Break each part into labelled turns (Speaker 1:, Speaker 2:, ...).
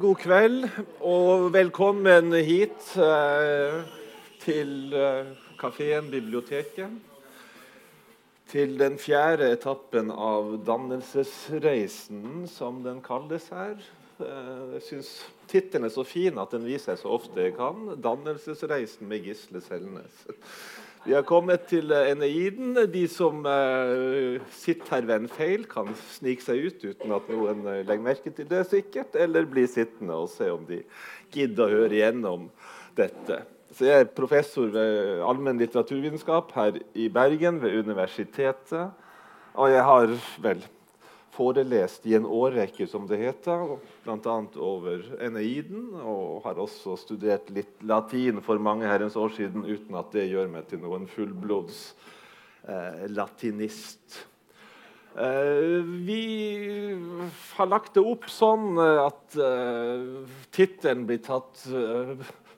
Speaker 1: god kveld og velkommen hit eh, til eh, kafeen Biblioteket. Til den fjerde etappen av dannelsesreisen, som den kalles her. Eh, jeg syns tittelen er så fin at den viser jeg så ofte jeg kan. 'Dannelsesreisen med Gisle Selnes'. Vi har kommet til eh, Eneiden. De som uh, sitter her ved en feil, kan snike seg ut uten at noen uh, legger merke til det, sikkert, eller bli sittende og se om de gidder å høre igjennom dette. Så jeg er professor ved allmenn litteraturvitenskap her i Bergen, ved universitetet. Og jeg har vel forelest i en årrekke, som det heter, bl.a. over Eneiden. Og har også studert litt latin for mange herrens år siden uten at det gjør meg til noen fullblods eh, latinist. Eh, vi har lagt det opp sånn at eh, tittelen blir tatt eh,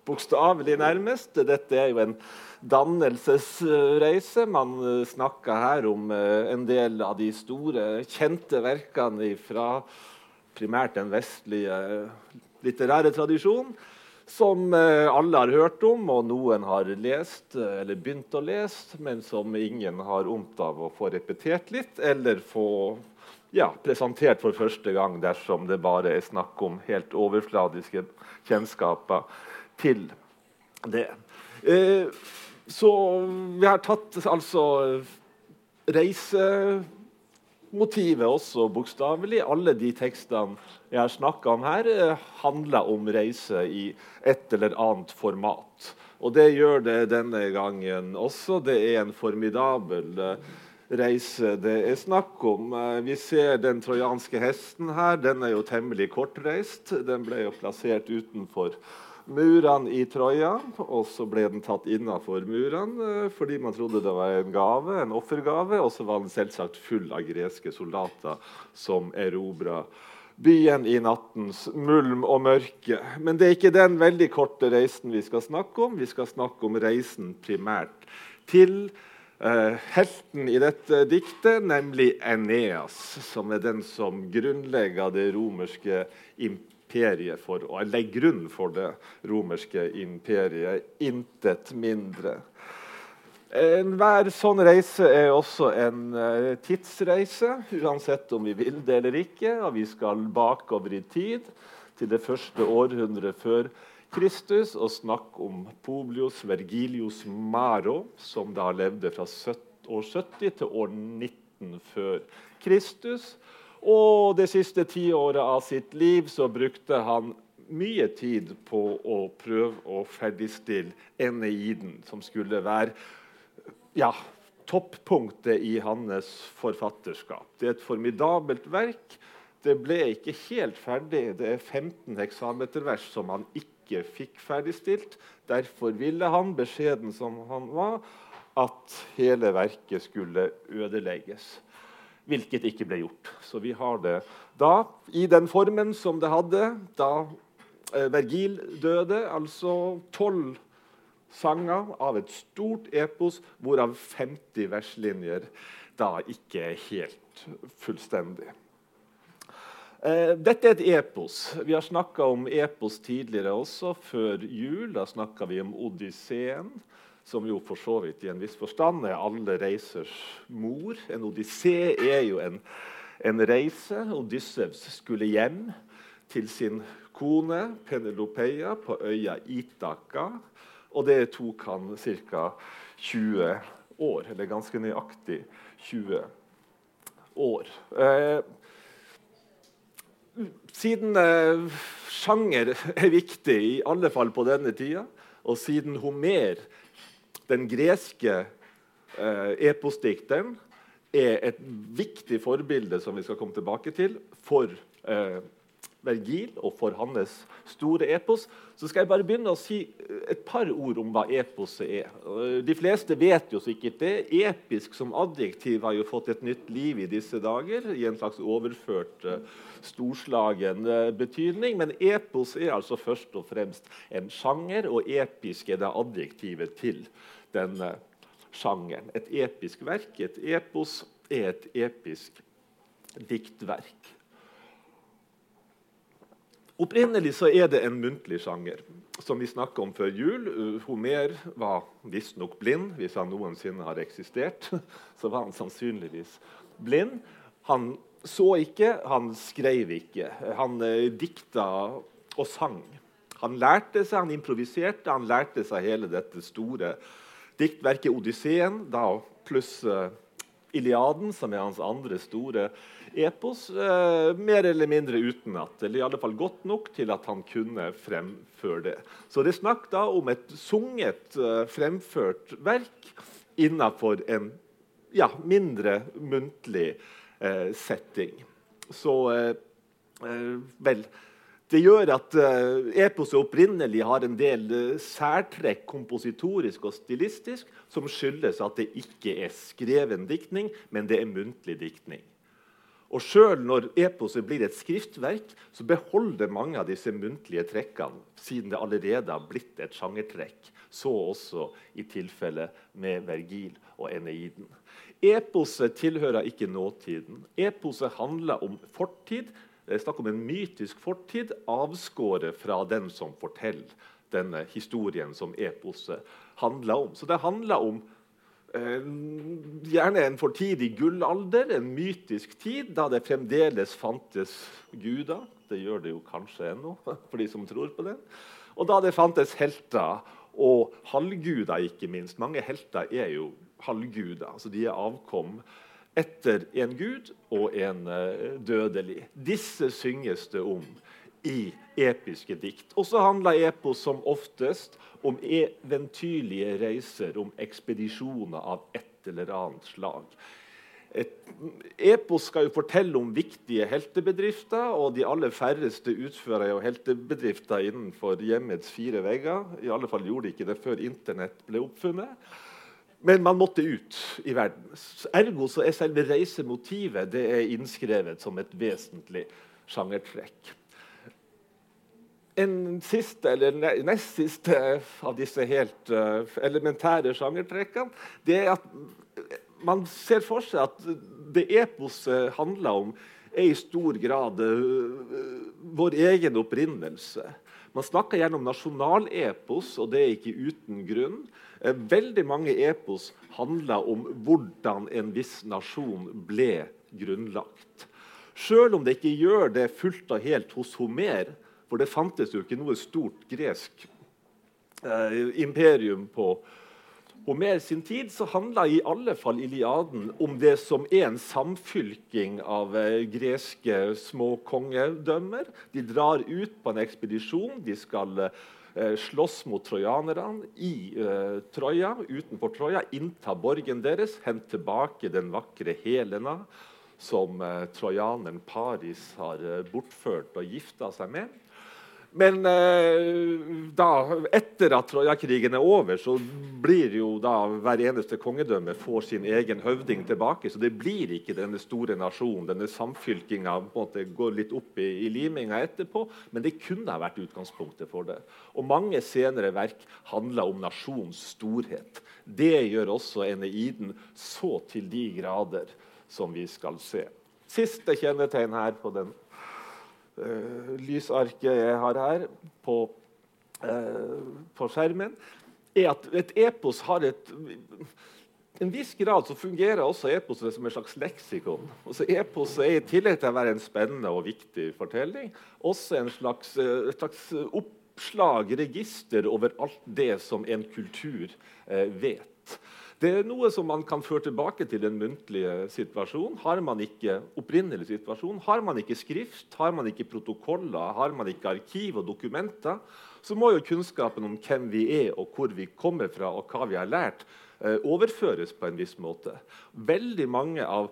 Speaker 1: bokstavelig, nærmest. Dette er jo en dannelsesreise. Man snakka snakker her om eh, en del av de store, kjente verkene fra primært den vestlige litterære tradisjonen, som eh, alle har hørt om, og noen har lest eller begynt å lese, men som ingen har vondt av å få repetert litt, eller få ja, presentert for første gang dersom det bare er snakk om helt overfladiske kjennskaper til det. Eh, så vi har tatt altså reisemotivet også bokstavelig. Alle de tekstene jeg har snakka om her, eh, handler om reise i et eller annet format. Og det gjør det denne gangen også. Det er en formidabel uh, reise det er snakk om. Uh, vi ser den trojanske hesten her. Den er jo temmelig kortreist. Den ble jo plassert utenfor murene i Troja, og så ble den tatt innafor murene eh, fordi man trodde det var en gave, en offergave, og så var den selvsagt full av greske soldater som erobra byen i nattens mulm og mørke. Men det er ikke den veldig korte reisen vi skal snakke om. Vi skal snakke om reisen primært til eh, helten i dette diktet, nemlig Eneas, som er den som grunnlegger det romerske imperiet imperiet for å legger grunn for det romerske imperiet. Intet mindre. Enhver sånn reise er også en uh, tidsreise, uansett om vi vil det eller ikke. Og vi skal bakover i tid, til det første århundret før Kristus, og snakke om Publius Vergilius Maro, som da levde fra år 70 til år 19 før Kristus. Og det siste tiåret av sitt liv så brukte han mye tid på å prøve å ferdigstille Eneiden, som skulle være ja, toppunktet i hans forfatterskap. Det er et formidabelt verk. Det ble ikke helt ferdig. Det er 15 heksametervers som han ikke fikk ferdigstilt. Derfor ville han, beskjeden som han var, at hele verket skulle ødelegges hvilket ikke ble gjort. Så vi har det da i den formen som det hadde da eh, Vergil døde, altså tolv sanger av et stort epos, hvorav 50 verslinjer da ikke er helt fullstendig. Eh, dette er et epos. Vi har snakka om epos tidligere også, før jul. Da snakka vi om Odysseen som jo for så vidt i en viss forstand er alle reisers mor. En odyssé er jo en, en reise. Odyssevs skulle hjem til sin kone Penelopeia på øya Itaka. Og det tok han ca. 20 år, eller ganske nøyaktig 20 år. Eh, siden eh, sjanger er viktig, i alle fall på denne tida, og siden Homer den greske eh, eposdikteren er et viktig forbilde som vi skal komme tilbake til, for eh, Vergil og for hans store epos. Så skal jeg bare begynne å si et par ord om hva eposet er. De fleste vet jo sikkert det. Episk som adjektiv har jo fått et nytt liv i disse dager. i en slags overført, uh, storslagen uh, betydning. Men epos er altså først og fremst en sjanger, og episk er det adjektivet til denne sjangeren. Et episk verk, et epos, er et episk diktverk. Opprinnelig så er det en muntlig sjanger, som vi snakka om før jul. Homer var visstnok blind. Hvis han noensinne har eksistert, så var han sannsynligvis blind. Han så ikke, han skrev ikke. Han eh, dikta og sang. Han lærte seg, han improviserte, han lærte seg hele dette store diktverket 'Odysseen', da pluss uh, 'Iliaden', som er hans andre store epos, uh, mer eller mindre utenat. Eller i alle fall godt nok til at han kunne fremføre det. Så det er snakk da om et sunget, uh, fremført verk innenfor en ja, mindre muntlig setting. Så vel det gjør at uh, eposet opprinnelig har en del uh, særtrekk kompositorisk og stilistisk som skyldes at det ikke er skreven diktning, men det er muntlig diktning. Og Sjøl når eposet blir et skriftverk, så beholder mange av disse muntlige trekkene, siden det allerede har blitt et sjangertrekk. Så også i tilfellet med Vergil og Eneiden. Eposet tilhører ikke nåtiden. Eposet handler om fortid, det er snakk om en mytisk fortid avskåret fra den som forteller denne historien som eposet handler om. Så det handler om eh, gjerne en fortidig gullalder, en mytisk tid, da det fremdeles fantes guder. Det gjør det jo kanskje ennå, for de som tror på det. Og da det fantes helter og halvguder, ikke minst. Mange helter er jo halvguder. altså De er avkom etter en gud og en uh, dødelig. Disse synges det om i episke dikt. Og så handler epos som oftest om eventyrlige reiser, om ekspedisjoner av et eller annet slag. Et epos skal jo fortelle om viktige heltebedrifter, og de aller færreste utfører jo heltebedrifter innenfor hjemmets fire vegger. I alle fall gjorde de ikke det før Internett ble oppfunnet. Men man måtte ut i verden. Ergo så er selve reisemotivet det er innskrevet som et vesentlig sjangertrekk. En siste, eller nest siste av disse helt uh, elementære sjangertrekkene det er at man ser for seg at det eposet handler om, er i stor grad uh, vår egen opprinnelse. Man snakker gjerne om nasjonalepos, og det er ikke uten grunn. Eh, veldig mange epos handler om hvordan en viss nasjon ble grunnlagt. Selv om det ikke gjør det fullt og helt hos Homer, for det fantes jo ikke noe stort gresk eh, imperium på Homer sin tid så handla i alle fall Iliaden om det som er en samfylking av eh, greske små kongedømmer. De drar ut på en ekspedisjon. De skal eh, slåss mot trojanerne i eh, Troja, utenfor Troja. Innta borgen deres, hente tilbake den vakre Helena som eh, trojaneren Paris har eh, bortført og gifta seg med. Men eh, da, etter at Troja-krigen er over, så blir jo da hver eneste kongedømme får sin egen høvding tilbake. Så det blir ikke denne store nasjonen. Denne samfylkinga går litt opp i, i, liminga etterpå. Men det kunne ha vært utgangspunktet for det. Og mange senere verk handler om nasjonens storhet. Det gjør også Eneiden så til de grader som vi skal se. Siste kjennetegn her på den uh, lysarket jeg har her på, uh, på, skjermen, er at et epos har et en viss grad så fungerer også eposet som et slags leksikon. Også eposet er I tillegg til å være en spennende og viktig fortelling, også en slags, eh, et slags oppslag, register, over alt det som en kultur eh, vet. Det er noe som man kan føre tilbake til den muntlige situasjonen. Har man ikke opprinnelig situasjon, har man ikke skrift, har man ikke protokoller, har man ikke arkiv og dokumenter, så må jo kunnskapen om hvem vi er, og hvor vi kommer fra, og hva vi har lært, eh, overføres på en viss måte. Veldig mange av,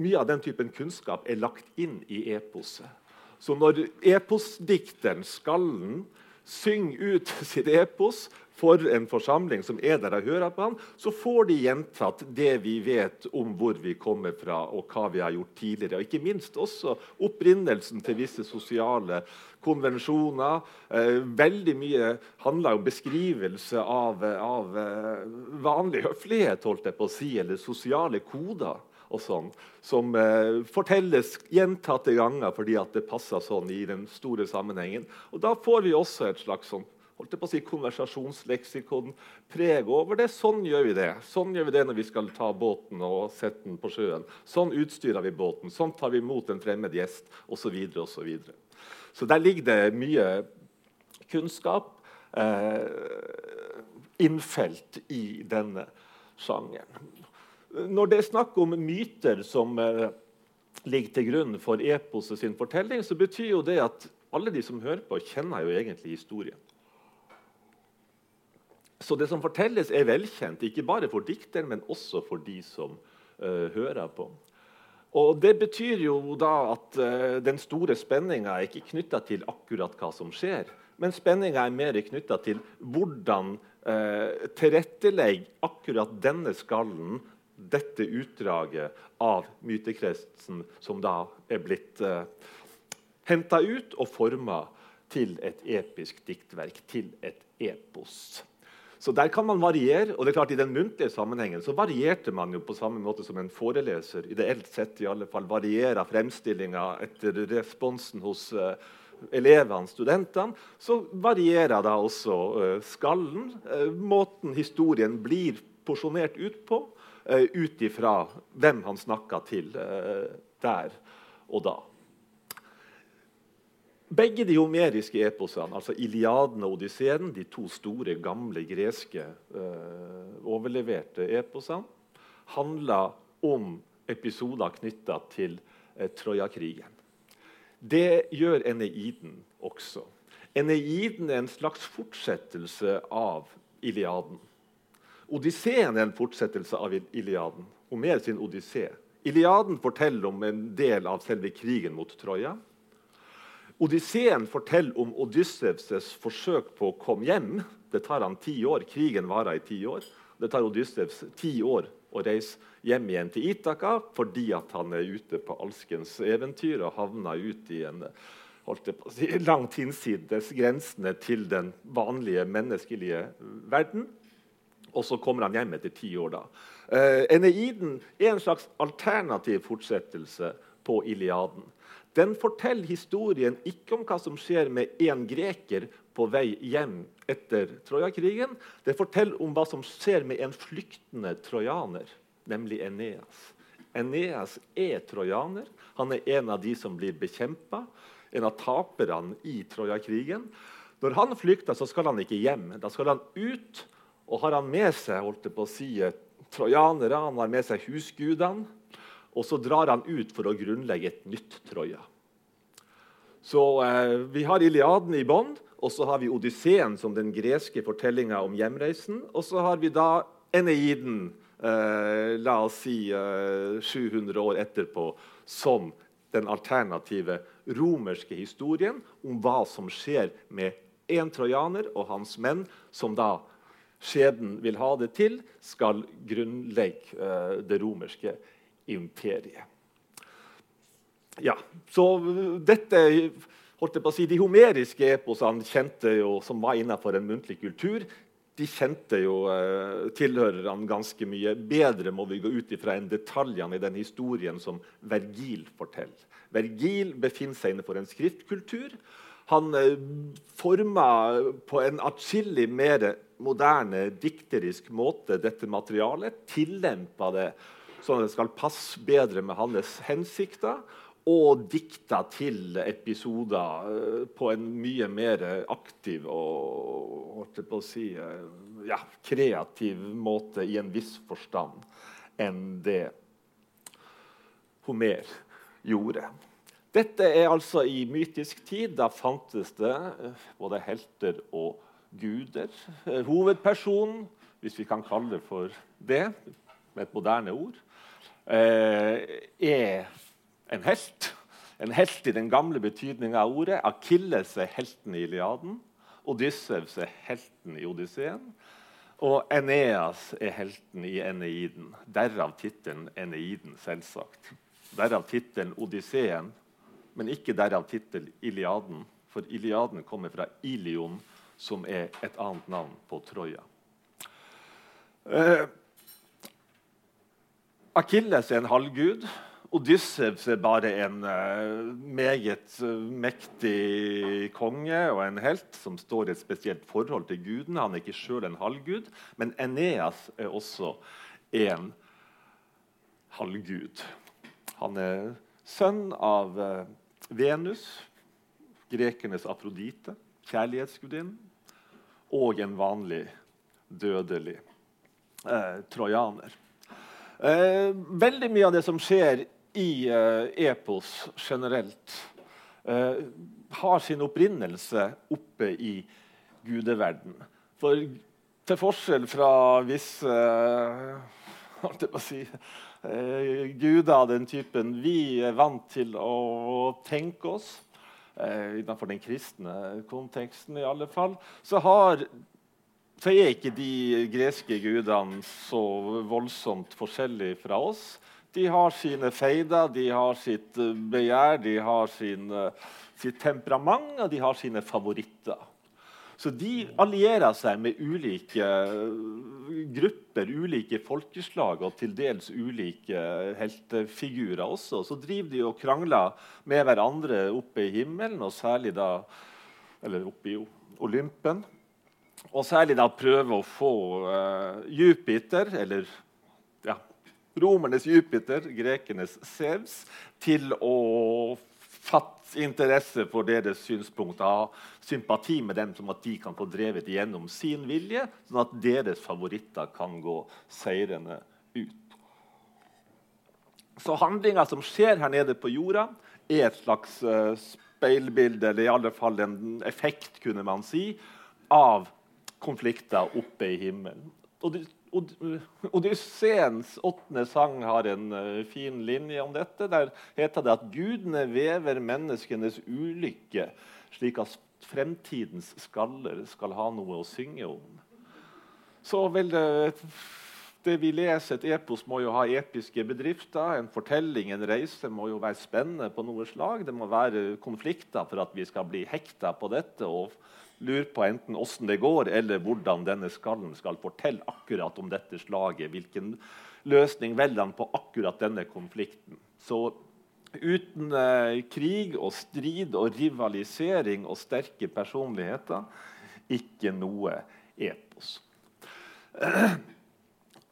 Speaker 1: Mye av den typen kunnskap er lagt inn i eposet. Så når eposdikteren, skallen, synger ut sitt epos, for en forsamling som er der og hører på han, så får de gjentatt det vi vet om hvor vi kommer fra og hva vi har gjort tidligere. Og ikke minst også opprinnelsen til visse sosiale konvensjoner. Eh, veldig mye handler om beskrivelse av, av eh, vanlig høflighet, holdt jeg på å si, eller sosiale koder. og sånn, som eh, fortelles gjentatte ganger fordi det passer sånn i den store sammenhengen. Og Da får vi også et slags sånn, holdt jeg på å si, konversasjonsleksikon preg over det. Sånn gjør vi det Sånn gjør vi det når vi skal ta båten og sette den på sjøen. Sånn utstyrer vi båten. Sånn tar vi imot en fremmed gjest, osv. Så, så, videre. så der ligger det mye kunnskap eh, innfelt i denne sjangeren. Når det er snakk om myter som eh, ligger til grunn for eposet sin fortelling, så betyr jo det at alle de som hører på, kjenner jo egentlig historien. Så det som fortelles, er velkjent, ikke bare for dikteren, men også for de som uh, hører på. Og Det betyr jo da at uh, den store spenninga er ikke knytta til akkurat hva som skjer, men spenninga er mer knytta til hvordan uh, tilrettelegge akkurat denne skallen dette utdraget av mytekretsen som da er blitt uh, eh, henta ut og forma til et episk diktverk, til et epos. Så der kan man variere. og det er klart I den muntlige sammenhengen så varierte man jo på samme måte som en foreleser ideelt sett i alle fall varierer fremstillinga etter responsen hos uh, elevene, studentene. Så varierer da også uh, skallen, uh, måten historien blir porsjonert ut på. uh, ut ifra hvem han snakka til der og da. Begge de homeriske eposene, altså Iliaden og Odysseen, de to store, gamle greske eh, overleverte eposene, handler om episoder knytta til eh, Trojakrigen. Det gjør Eneiden også. Eneiden er en slags fortsettelse av Iliaden. Odysseen er en fortsettelse av Iliaden. Homer sin odyssé. Iliaden forteller om en del av selve krigen mot Troja. Odysseen forteller om Odyssevs forsøk på å komme hjem. Det tar han ti år. Krigen varer i ti år. Det tar Odyssevs ti år å reise hjem igjen til Itaka fordi han er ute på alskens eventyr og havner ut i en si, langt hinsides grensene til den vanlige menneskelige verden. Og så kommer han hjem etter ti år. da. Uh, Eneiden er en slags alternativ fortsettelse på Iliaden. Den forteller historien ikke om hva som skjer med én greker på vei hjem etter Trojakrigen. Det forteller om hva som skjer med en flyktende trojaner, nemlig Eneas. Eneas er trojaner. Han er en av de som blir bekjempa, en av taperne i Trojakrigen. Når han flykter, så skal han ikke hjem. Da skal han ut og har han med seg holdt det på å si, trojanere, han har med seg husgudene. Og så drar han ut for å grunnlegge et nytt Troja. Så eh, Vi har Iliaden i bånn, og så har vi Odysseen som den greske fortellinga om hjemreisen. Og så har vi da Eneiden, eh, la oss si eh, 700 år etterpå, som den alternative romerske historien om hva som skjer med én trojaner og hans menn, som da skjeden vil ha det til, skal grunnlegge uh, det romerske imperiet. Ja, så dette holdt jeg på å si, De homeriske eposene kjente jo, som var innenfor en muntlig kultur, de kjente jo eh, tilhørerne ganske mye bedre må vi gå ut ifra enn detaljene i den historien som Vergil forteller. Vergil befinner seg innenfor en skriftkultur. Han eh, forma på en atskillig mer moderne, dikterisk måte dette materialet. Tillempa det sånn at det skal passe bedre med hans hensikter. Og dikta til episoder uh, på en mye mer aktiv og si, uh, ja, kreativ måte i en viss forstand enn det Homer gjorde. Dette er altså i mytisk tid. Da fantes det uh, både helter og guder. Eh, hovedpersonen, hvis vi kan kalle det for det, med et moderne ord, eh, er en helt. En helt i den gamle betydninga av ordet. Akilles er helten i Iliaden. Odyssevs er helten i Odysseen. Og Eneas er helten i Eneiden. Derav tittelen Eneiden, selvsagt. Derav tittelen Odysseen, men ikke derav tittelen Iliaden. For Iliaden kommer fra Ilion, som er et annet navn på Troja. Eh, Akilles er en halvgud. Odysseus er bare en uh, meget uh, mektig konge og en helt som står i et spesielt forhold til guden. Han er ikke sjøl en halvgud, men Eneas er også en halvgud. Han er sønn av uh, Venus, grekernes Afrodite, kjærlighetsgudinnen, og en vanlig dødelig trojaner. Veldig mye av det som skjer i uh, epos generelt uh, har sin opprinnelse oppe i gudeverden. For til forskjell fra visse si, guder av den typen vi er vant til å tenke oss, innenfor den kristne konteksten i alle fall, så har så er ikke de greske gudene så voldsomt forskjellige fra oss. De har sine feider, de har sitt eh, begjær, de har sin, eh, sitt temperament, og de har sine favoritter. Så de allierer seg med ulike eh, grupper, ulike folkeslag og til dels ulike heltefigurer også. Så driver de og krangler med hverandre oppe i himmelen, og særlig da Eller oppe i Olympen. Og særlig da prøve å få uh, Jupiter, eller romernes Jupiter, grekenes Sevs, til å fatte interesse for deres synspunkt, ha sympati med dem, som at de kan få drevet igjennom sin vilje, sånn at deres favoritter kan gå seirende ut. Så handlinga som skjer her nede på jorda, er et slags uh, speilbilde, eller i alle fall en effekt, kunne man si, av konflikter oppe i himmelen. Og Odysseens åttende sang har en uh, fin linje om dette. Der heter det at gudene vever menneskenes ulykke, slik at fremtidens skaller skal ha noe å synge om. Så vel, det vi leser, Et epos må jo ha episke bedrifter. En fortelling, en reise, må jo være spennende på noe slag. Det må være konflikter for at vi skal bli hekta på dette. og lurer på enten åssen det går, eller hvordan denne skallen skal fortelle akkurat om dette slaget. Hvilken løsning velger han på akkurat denne konflikten. Så uten eh, krig og strid og rivalisering og sterke personligheter ikke noe epos.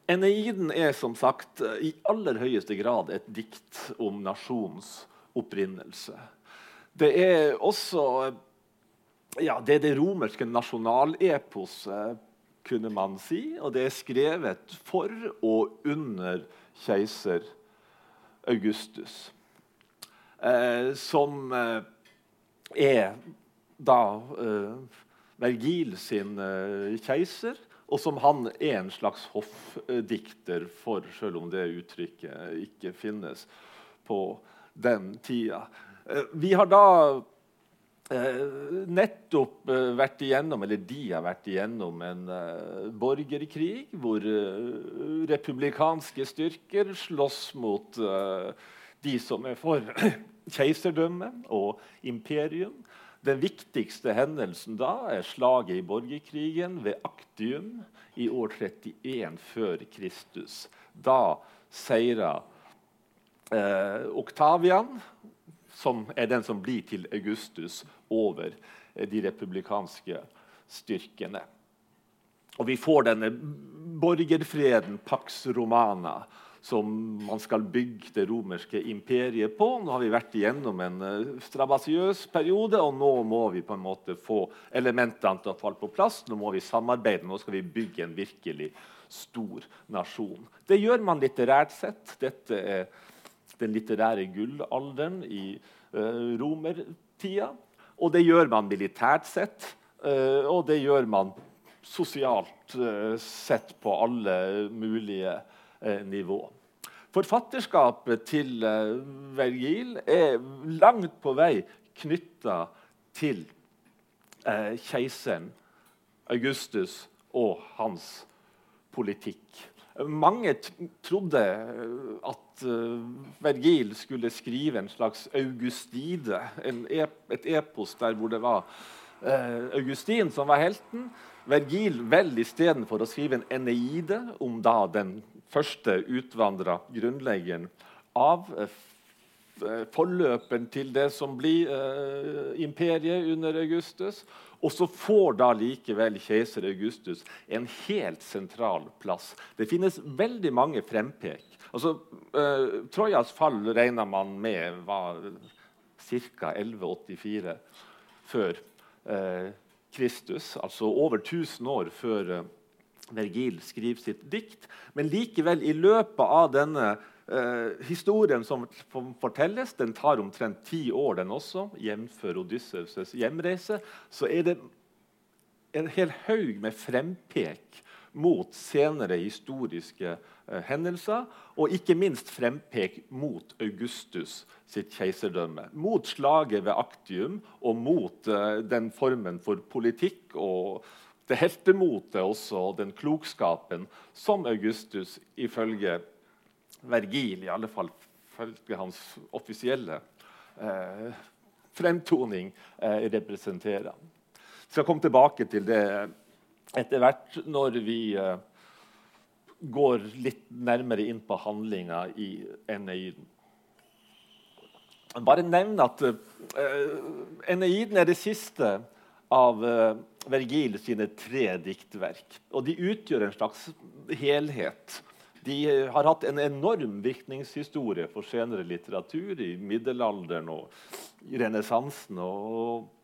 Speaker 1: Eneiden er som sagt i aller høyeste grad et dikt om nasjonens opprinnelse. Det er også ja, det er det romerske nasjonaleposet, kunne man si. Og det er skrevet for og under keiser Augustus. Eh, som eh, er da eh, Vergil sin eh, keiser, og som han er en slags hoffdikter for, selv om det uttrykket ikke finnes på den tida. Eh, vi har da Eh, nettopp eh, vært igjennom, eller de har vært igjennom en uh, borgerkrig hvor republikanske styrker slåss mot de som er for keiserdømme og imperium. Den viktigste hendelsen da er slaget i borgerkrigen ved Aktium i år 31 før Kristus. Da seira Oktavian som er den som blir til Augustus over eh, de republikanske styrkene. Og vi får denne borgerfreden, Pax Romana, som man skal bygge det romerske imperiet på. Nå har vi vært igjennom en uh, strabasiøs periode, og nå må vi på en måte få elementene til å falle på plass. Nå må vi samarbeide, nå skal vi bygge en virkelig stor nasjon. Det gjør man litterært sett. Dette er den litterære gullalderen i uh, romertida. Og det gjør man militært sett, uh, og det gjør man sosialt uh, sett på alle mulige nivå. Forfatterskapet til Vergil er langt på vei knytta til keiseren Augustus og hans politikk. Mange trodde at uh, Vergil skulle skrive en slags Augustide, en ep et epos der hvor det var uh, Augustin som var helten. Vergil vel istedenfor å skrive en Eneide om da den første utvandra grunnleggeren av eh, forløperen til det som blir eh, imperiet under Augustus. Og så får da likevel keiser Augustus en helt sentral plass. Det finnes veldig mange frempek. Altså, uh, Trojas fall regna man med var ca. 1184 før uh, Kristus, altså over 1000 år før uh, Vergil skriver sitt dikt. Men likevel, i løpet av denne eh, historien som fortelles, den tar omtrent ti år, den også, jf. Odysseus' hjemreise, så er det en hel haug med frempek mot senere historiske eh, hendelser, og ikke minst frempek mot Augustus sitt keiserdømme. Mot slaget ved Actium og mot eh, den formen for politikk og det heltemotet også, og den klokskapen som Augustus ifølge Vergil, i alle fall ifølge hans offisielle eh, fremtoning, eh, representerer. Jeg skal komme tilbake til det etter hvert når vi uh, går litt nærmere inn på handlinga i Eneiden. Bare nevn at uh, Eneiden er det siste av uh, Vergil sine tre diktverk. Og de utgjør en slags helhet. De har hatt en enorm virkningshistorie for senere litteratur i middelalderen og i renessansen. og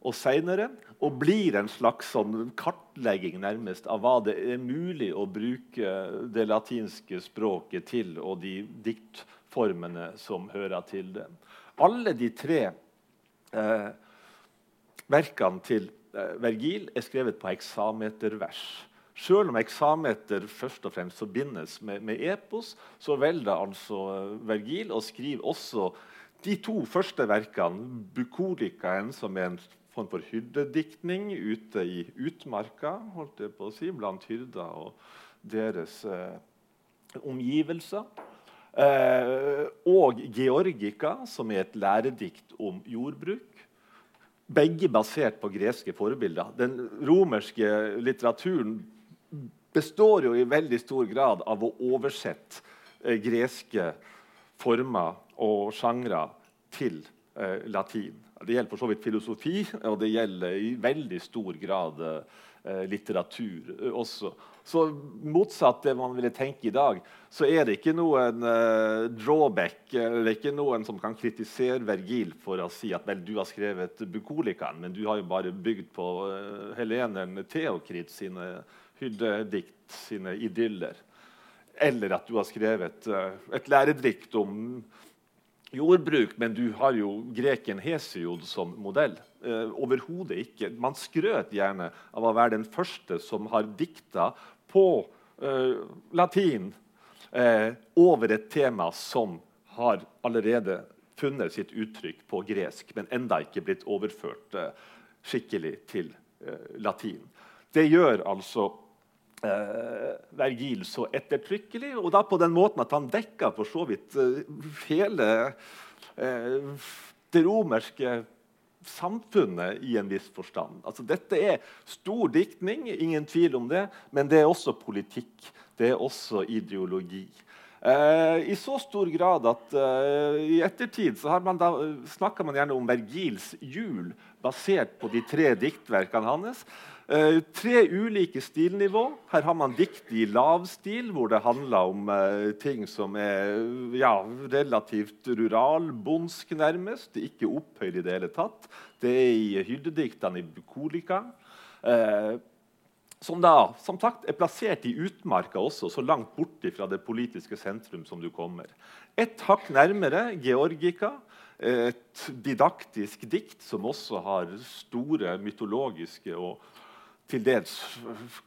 Speaker 1: og senere, og blir en slags sånn kartlegging nærmest av hva det er mulig å bruke det latinske språket til, og de diktformene som hører til det. Alle de tre eh, verkene til eh, Vergil er skrevet på eksametervers. Selv om eksameter først og fremst forbindes med, med epos, så velger altså eh, Vergil å skrive også de to første verkene, 'Bukolikaen', som er en form for hyrdediktning ute i utmarka holdt jeg på å si, blant hyrder og deres eh, omgivelser. Eh, og 'Georgica', som er et læredikt om jordbruk. Begge basert på greske forbilder. Den romerske litteraturen består jo i veldig stor grad av å oversette eh, greske former og sjangre til eh, latin. Det gjelder for så vidt filosofi, og det gjelder i veldig stor grad eh, litteratur også. Så motsatt det man ville tenke i dag, så er det ikke noen uh, drawback eller ikke noen som kan kritisere Vergil for å si at vel, du har skrevet Bukolikaen, men du har jo bare bygd på Helenen Theokrit sine hyrdedikt, sine idyller. Eller at du har skrevet et læredrikt om jordbruk, men du har jo greken Hesiod som modell. Eh, Overhodet ikke. Man skrøt gjerne av å være den første som har dikta på eh, latin eh, over et tema som har allerede funnet sitt uttrykk på gresk, men enda ikke blitt overført eh, skikkelig til eh, latin. Det gjør altså Vergil så ettertrykkelig, og da på den måten at han dekker for så vidt eh, hele eh, det romerske samfunnet i en viss forstand. Altså, dette er stor diktning, ingen tvil om det, men det er også politikk. Det er også ideologi. Eh, I så stor grad at i ettertid så har man da, snakker man gjerne om Vergils jul, basert på de tre diktverkene hans. Uh, tre ulike stilnivå. Her har man dikt i lav stil, hvor det handler om uh, ting som er ja, relativt ruralbondsk, nærmest. Ikke opphøyd i det hele tatt. Det er i hyrdediktene i Bukolika. Uh, som da som sagt, er plassert i utmarka også, så langt bort fra det politiske sentrum som du kommer. Et hakk nærmere Georgika, et didaktisk dikt som også har store mytologiske og til dels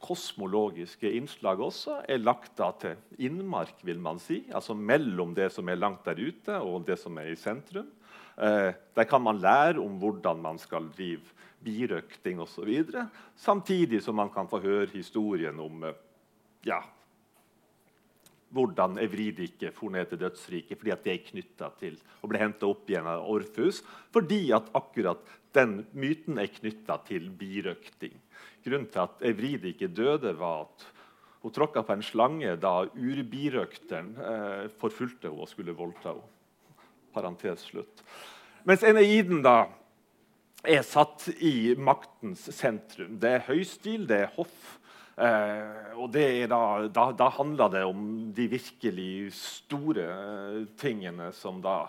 Speaker 1: kosmologiske innslag også er lagt da til innmark, vil man si. Altså mellom det som er langt der ute, og det som er i sentrum. Eh, der kan man lære om hvordan man skal drive birøkting osv. Samtidig som man kan få høre historien om eh, ja, hvordan Evridike for ned til dødsriket fordi at det er knytta til og ble henta opp igjen av Orfus. Fordi at akkurat den myten er knytta til birøkting. Grunnen til at Evridike døde, var at Hun tråkka på en slange da urbirøkteren eh, forfulgte henne og skulle voldta henne. Parentes slutt. Mens Eneiden da er satt i maktens sentrum. Det er høystil, det er hoff. Eh, og da, da, da, handler det om de virkelig store eh, tingene som da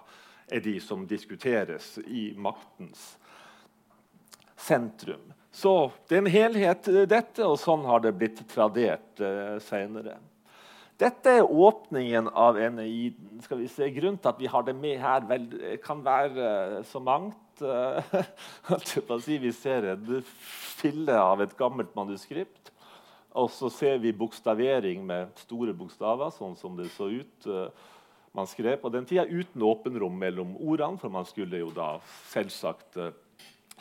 Speaker 1: er de som diskuteres i maktens sentrum. Så det er en helhet, eh, dette, og sånn har det blitt tradert eh, seinere. Dette er åpningen av Eneiden. Skal vi se, Grunnen til at vi har det med her, vel, kan være eh, så mangt. si, vi ser en fille av et gammelt manuskript. Og så ser vi bokstavering med store bokstaver, sånn som det så ut. Man skrev på den tida uten åpenrom mellom ordene, for man skulle jo da selvsagt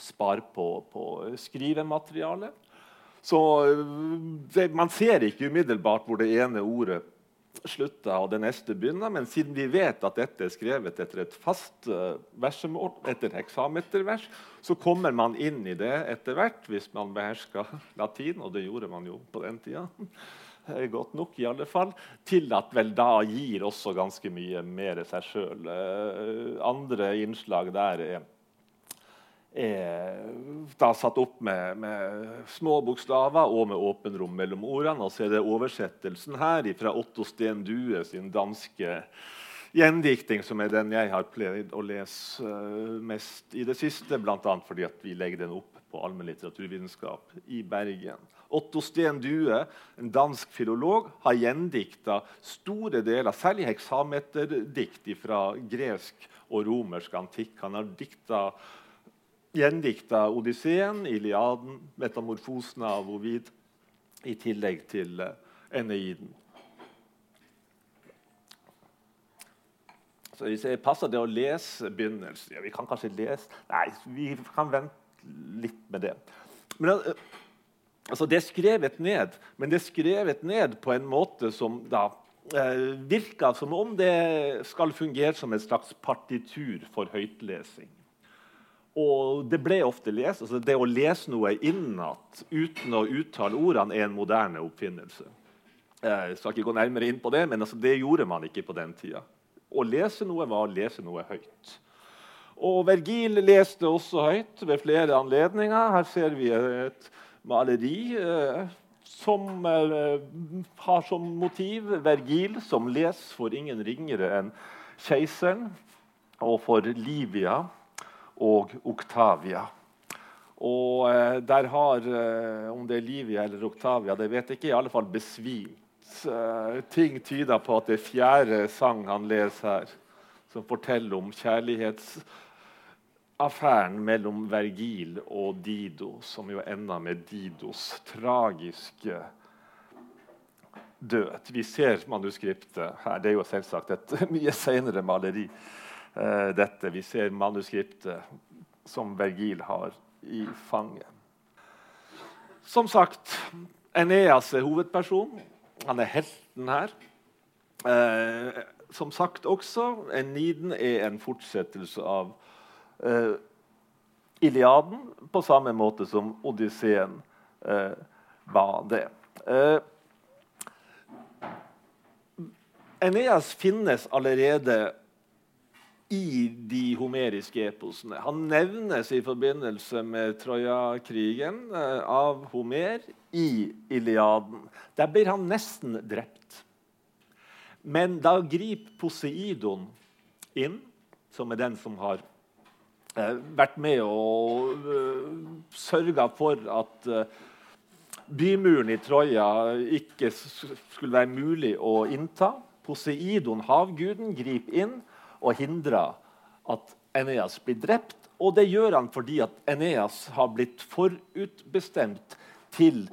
Speaker 1: spare på, på skrivematerialet. Så det, man ser ikke umiddelbart hvor det ene ordet slutter og det neste begynner. Men siden vi vet at dette er skrevet etter et fast uh, versemål, etter heksametervers, så kommer man inn i det etter hvert hvis man behersker latin, og det gjorde man jo på den tida. Godt nok, i alle fall. Til at vel da gir også ganske mye mer seg sjøl. Andre innslag der er er da satt opp med, med, små bokstaver og med åpen rom mellom ordene. Og så er det oversettelsen her fra Otto Sten Due sin danske gjendikting, som er den jeg har pleid å lese uh, mest i det siste, bl.a. fordi vi legger den opp på allmennlitteraturvitenskap i Bergen. Otto Sten Due, en dansk filolog, har gjendikta store deler, særlig heksameterdikt fra gresk og romersk antikk. Han har dikta gjendikta Odysseen, Iliaden, metamorfosene av Ovid, i tillegg til uh, Eneiden. Så hvis jeg Passer det å lese begynnelsen? Ja, vi kan kanskje lese Nei, vi kan vente litt med det. Men, uh, altså, det er skrevet ned, men det er skrevet ned på en måte som da uh, virker som om det skal fungere som et slags partitur for høytlesing. Og det ble ofte lest. Altså det å lese noe innat uten å uttale ordene er en moderne oppfinnelse. Jeg skal ikke gå nærmere inn på det, men altså det gjorde man ikke på den tida. Å lese noe var å lese noe høyt. Og Vergil leste også høyt ved flere anledninger. Her ser vi et maleri eh, som eh, har som motiv Vergil, som leser for ingen ringere enn keiseren, og for Livia og Octavia. Og eh, der har, eh, om det er Livia eller Octavia, det vet jeg ikke, i alle fall besvimt. Eh, ting tyder på at det er fjerde sang han leser her, som forteller om kjærlighetsaffæren mellom Vergil og Dido, som jo ender med Didos tragiske død. Vi ser manuskriptet her. Det er jo selvsagt et mye senere maleri. Eh, dette. Vi ser manuskriptet som Vergil har i fanget. Som sagt, Eneas er hovedperson. Han er helten her. Eh, som sagt også, Eniden er en fortsettelse av eh, Iliaden, på samme måte som Odysseen eh, var det. Eh, Eneas finnes allerede i de homeriske eposene. Han nevnes i forbindelse med Troja-krigen eh, av Homer i Iliaden. Der blir han nesten drept. Men da griper Poseidon inn, som er den som har eh, vært med og uh, sørga for at bymuren i Troja ikke skulle være mulig å innta. Poseidon, havguden, griper inn og hindre at Eneas blir drept. Og det gjør han fordi at Eneas har blitt forutbestemt til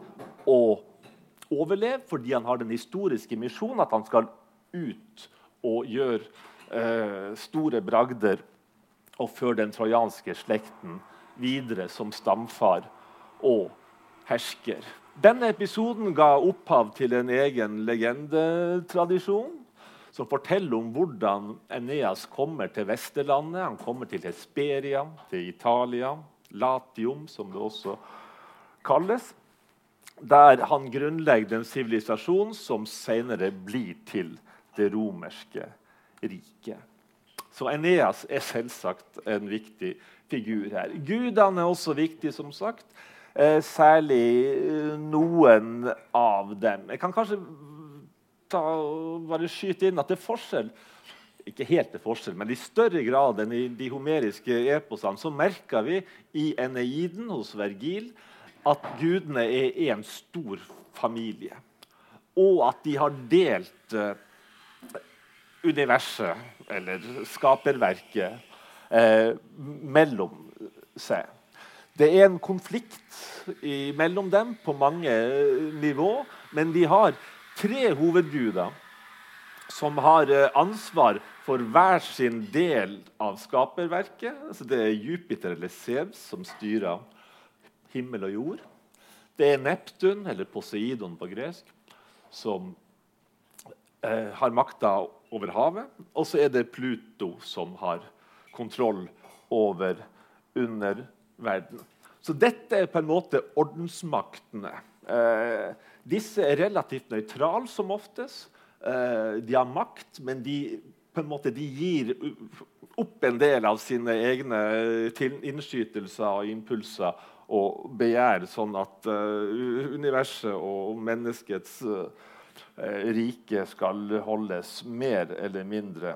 Speaker 1: å overleve, fordi han har den historiske misjonen at han skal ut og gjøre eh, store bragder og føre den trojanske slekten videre som stamfar og hersker. Denne episoden ga opphav til en egen legendetradisjon som forteller om hvordan Eneas kommer til Vesterlandet. Han kommer til Hesperia, til Italia, Latium, som det også kalles. der han grunnlegger en sivilisasjon som senere blir til det romerske riket. Så Eneas er selvsagt en viktig figur her. Gudene er også viktige, som sagt. Eh, særlig eh, noen av dem. Jeg kan kanskje ta, bare skyte inn at det er forskjell ikke helt til forskjell, men i større grad enn i de homeriske eposene så merker vi i Eneiden hos Vergil at gudene er en stor familie. Og at de har delt uh, universet, eller skaperverket, eh, mellom seg. Det er en konflikt mellom dem på mange nivå, men de har tre hovedguder som har uh, ansvar for hver sin del av skaperverket. Altså det er Jupiter eller Sevs som styrer himmel og jord. Det er Neptun, eller Poseidon på gresk, som eh, har makta over havet. Og så er det Pluto som har kontroll over underverdenen. Så dette er på en måte ordensmaktene. Eh, disse er relativt nøytrale som oftest. Eh, de har makt, men de, måte, de gir opp en del av sine egne innskytelser og impulser og begjær, sånn at uh, universet og menneskets rike skal holdes mer eller mindre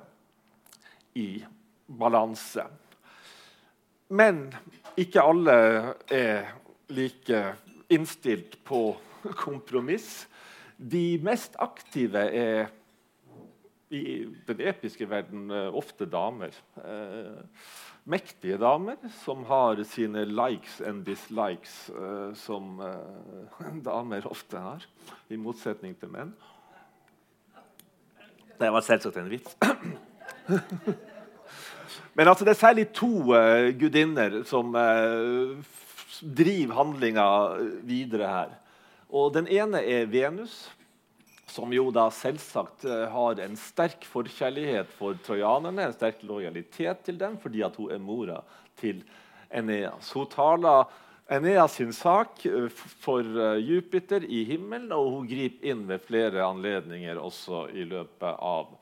Speaker 1: i balanse. Men ikke alle er like innstilt på kompromiss. De mest aktive er i den episke verden uh, ofte damer. Eh, mektige damer som har sine likes and dislikes, eh, som eh, damer ofte har, i motsetning til menn. Det var selvsagt en vits. Men altså, det er særlig to uh, gudinner som driver handlinga videre her. Og Den ene er Venus, som jo da selvsagt eh, har en sterk forkjærlighet for trojanerne, en sterk lojalitet til dem, fordi at hun er mora til Eneas. Hun taler Eneas sin sak eh, for eh, Jupiter i himmelen, og hun griper inn ved flere anledninger også i løpet av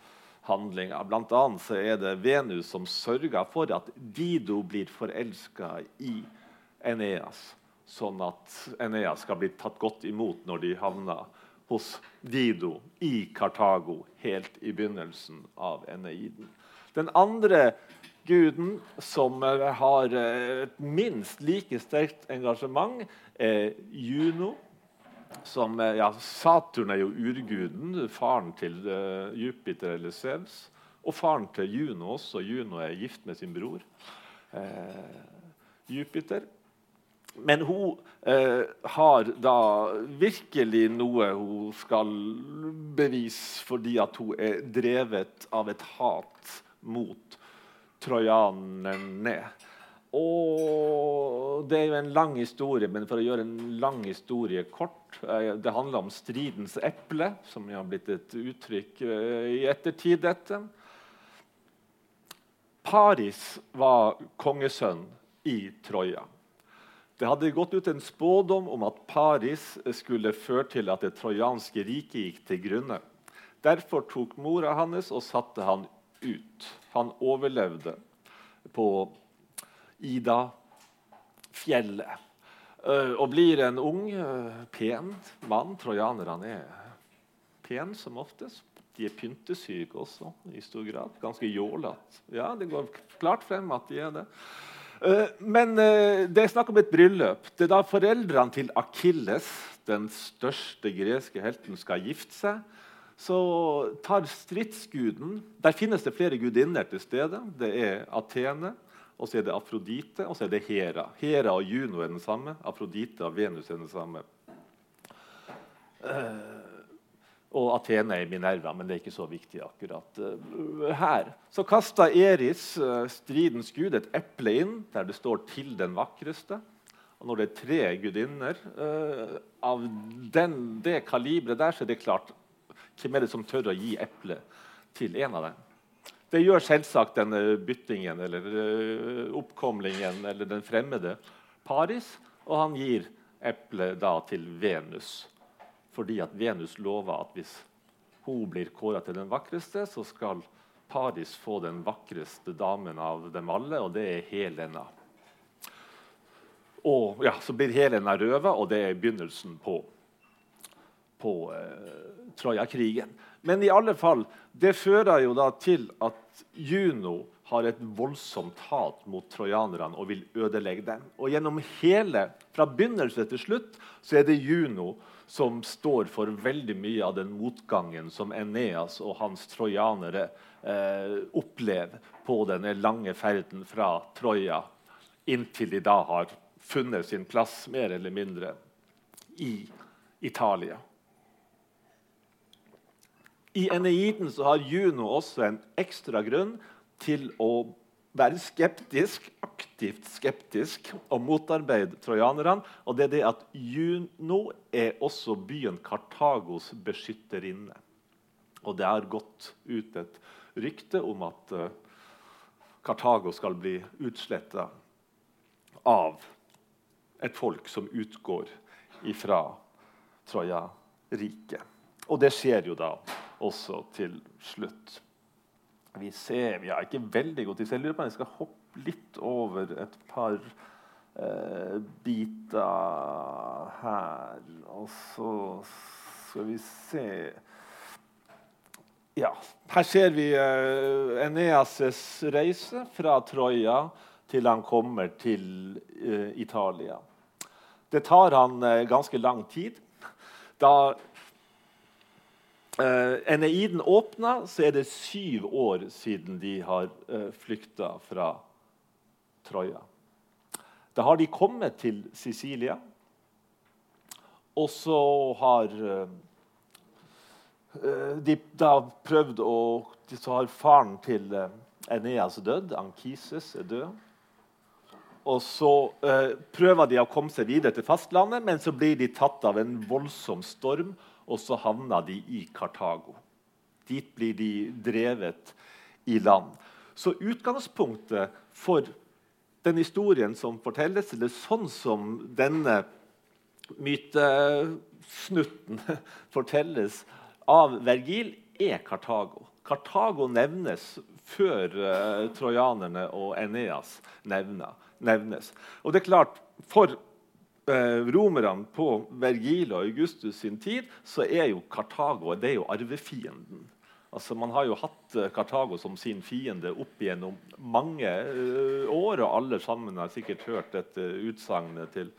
Speaker 1: handlinga. Blant annet er det Venus som sørger for at Dido blir forelska i Eneas, sånn at Enea skal bli tatt godt imot når de havner hos Dido i Kartago helt i begynnelsen av Eneiden. Den andre guden som eh, har et eh, minst like sterkt engasjement, er Juno. Som, eh, ja, Saturn er jo urguden, faren til Jupiter eller Sevs. Og faren til Juno også. Juno er gift med sin bror eh, Jupiter. Men hun eh, har da virkelig noe hun skal bevise fordi at hun er drevet av et hat mot trojanerne. Og Det er jo en lang historie, men for å gjøre en lang historie kort eh, Det handler om stridens eple, som har blitt et uttrykk eh, i ettertid. dette. Paris var kongesønn i Troja. Det hadde gått ut en spådom om at Paris skulle føre til at det trojanske riket gikk til grunne. Derfor tok mora hans og satte han ut. Han overlevde på Ida-fjellet. Eh, og blir en ung, eh, pen mann. Trojanerne er pen som oftest. De er pyntesyke også, i stor grad. Ganske jålete. Ja, det går klart frem at de er det. Eh, men eh, det er snakk om et bryllup. Det er da foreldrene til Akilles, den største greske helten, skal gifte seg. Så tar stridsguden Der finnes det flere gudinner til stede. Det er Atene, og så er det Afrodite, og så er det Hera. Hera og Juno er den samme. Afrodite og Venus er den samme. Uh, og Athene i Minerva, men det er ikke så viktig akkurat uh, her. Så kasta Eris, uh, stridens gud, et eple inn der det står 'til den vakreste'. Og når det er tre gudinner uh, av den, det kaliberet der, så er det klart Hvem er det som tør å gi eple til en av dem? Det gjør selvsagt denne byttingen eller oppkomlingen eller den fremmede Paris, og han gir eplet da til Venus. Fordi at Venus lover at hvis hun blir kåra til den vakreste, så skal Paris få den vakreste damen av dem alle, og det er Helena. Og ja, Så blir Helena røva, og det er begynnelsen på, på eh, Troja-krigen. Men i alle fall, det fører jo da til at Juno har et voldsomt hat mot trojanerne og vil ødelegge dem. Og gjennom hele, Fra begynnelse til slutt så er det Juno som står for veldig mye av den motgangen som Eneas og hans trojanere eh, opplever på denne lange ferden fra Troja inntil de da har funnet sin plass, mer eller mindre, i Italia. I Eneiden har Juno også en ekstra grunn til å være skeptisk, aktivt skeptisk og motarbeide trojanerne. Og det er det at Juno er også byen Kartagos beskytterinne. Og det har gått ut et rykte om at uh, Kartago skal bli utsletta av et folk som utgår ifra Troja-riket. Og det skjer jo da også til slutt. Vi ser Vi er ikke veldig god til så jeg lurer skal hoppe litt over et par eh, biter her. Og så skal vi se Ja, her ser vi eh, Eneas' reise fra Troja til han kommer til eh, Italia. Det tar han eh, ganske lang tid. Da Uh, Eneiden åpna, så er det syv år siden de har uh, flykta fra Troja. Da har de kommet til Sicilia, og så har uh, de da prøvd å Så har faren til Eneas dødd. Ankises er død. Og så prøver de å komme seg videre til fastlandet, men så blir de tatt av en voldsom storm og så havna de i Kartago. Dit blir de drevet i land. Så utgangspunktet for den historien som fortelles, eller sånn som denne mytesnutten fortelles av Vergil, er Kartago. Kartago nevnes før uh, trojanerne og Eneas nevnes. Og det er klart, for eh, romerne på Vergil og Augustus sin tid, så er jo Kartago det er jo arvefienden. Altså, man har jo hatt eh, Kartago som sin fiende opp gjennom mange uh, år. Og alle sammen har sikkert hørt dette utsagnet til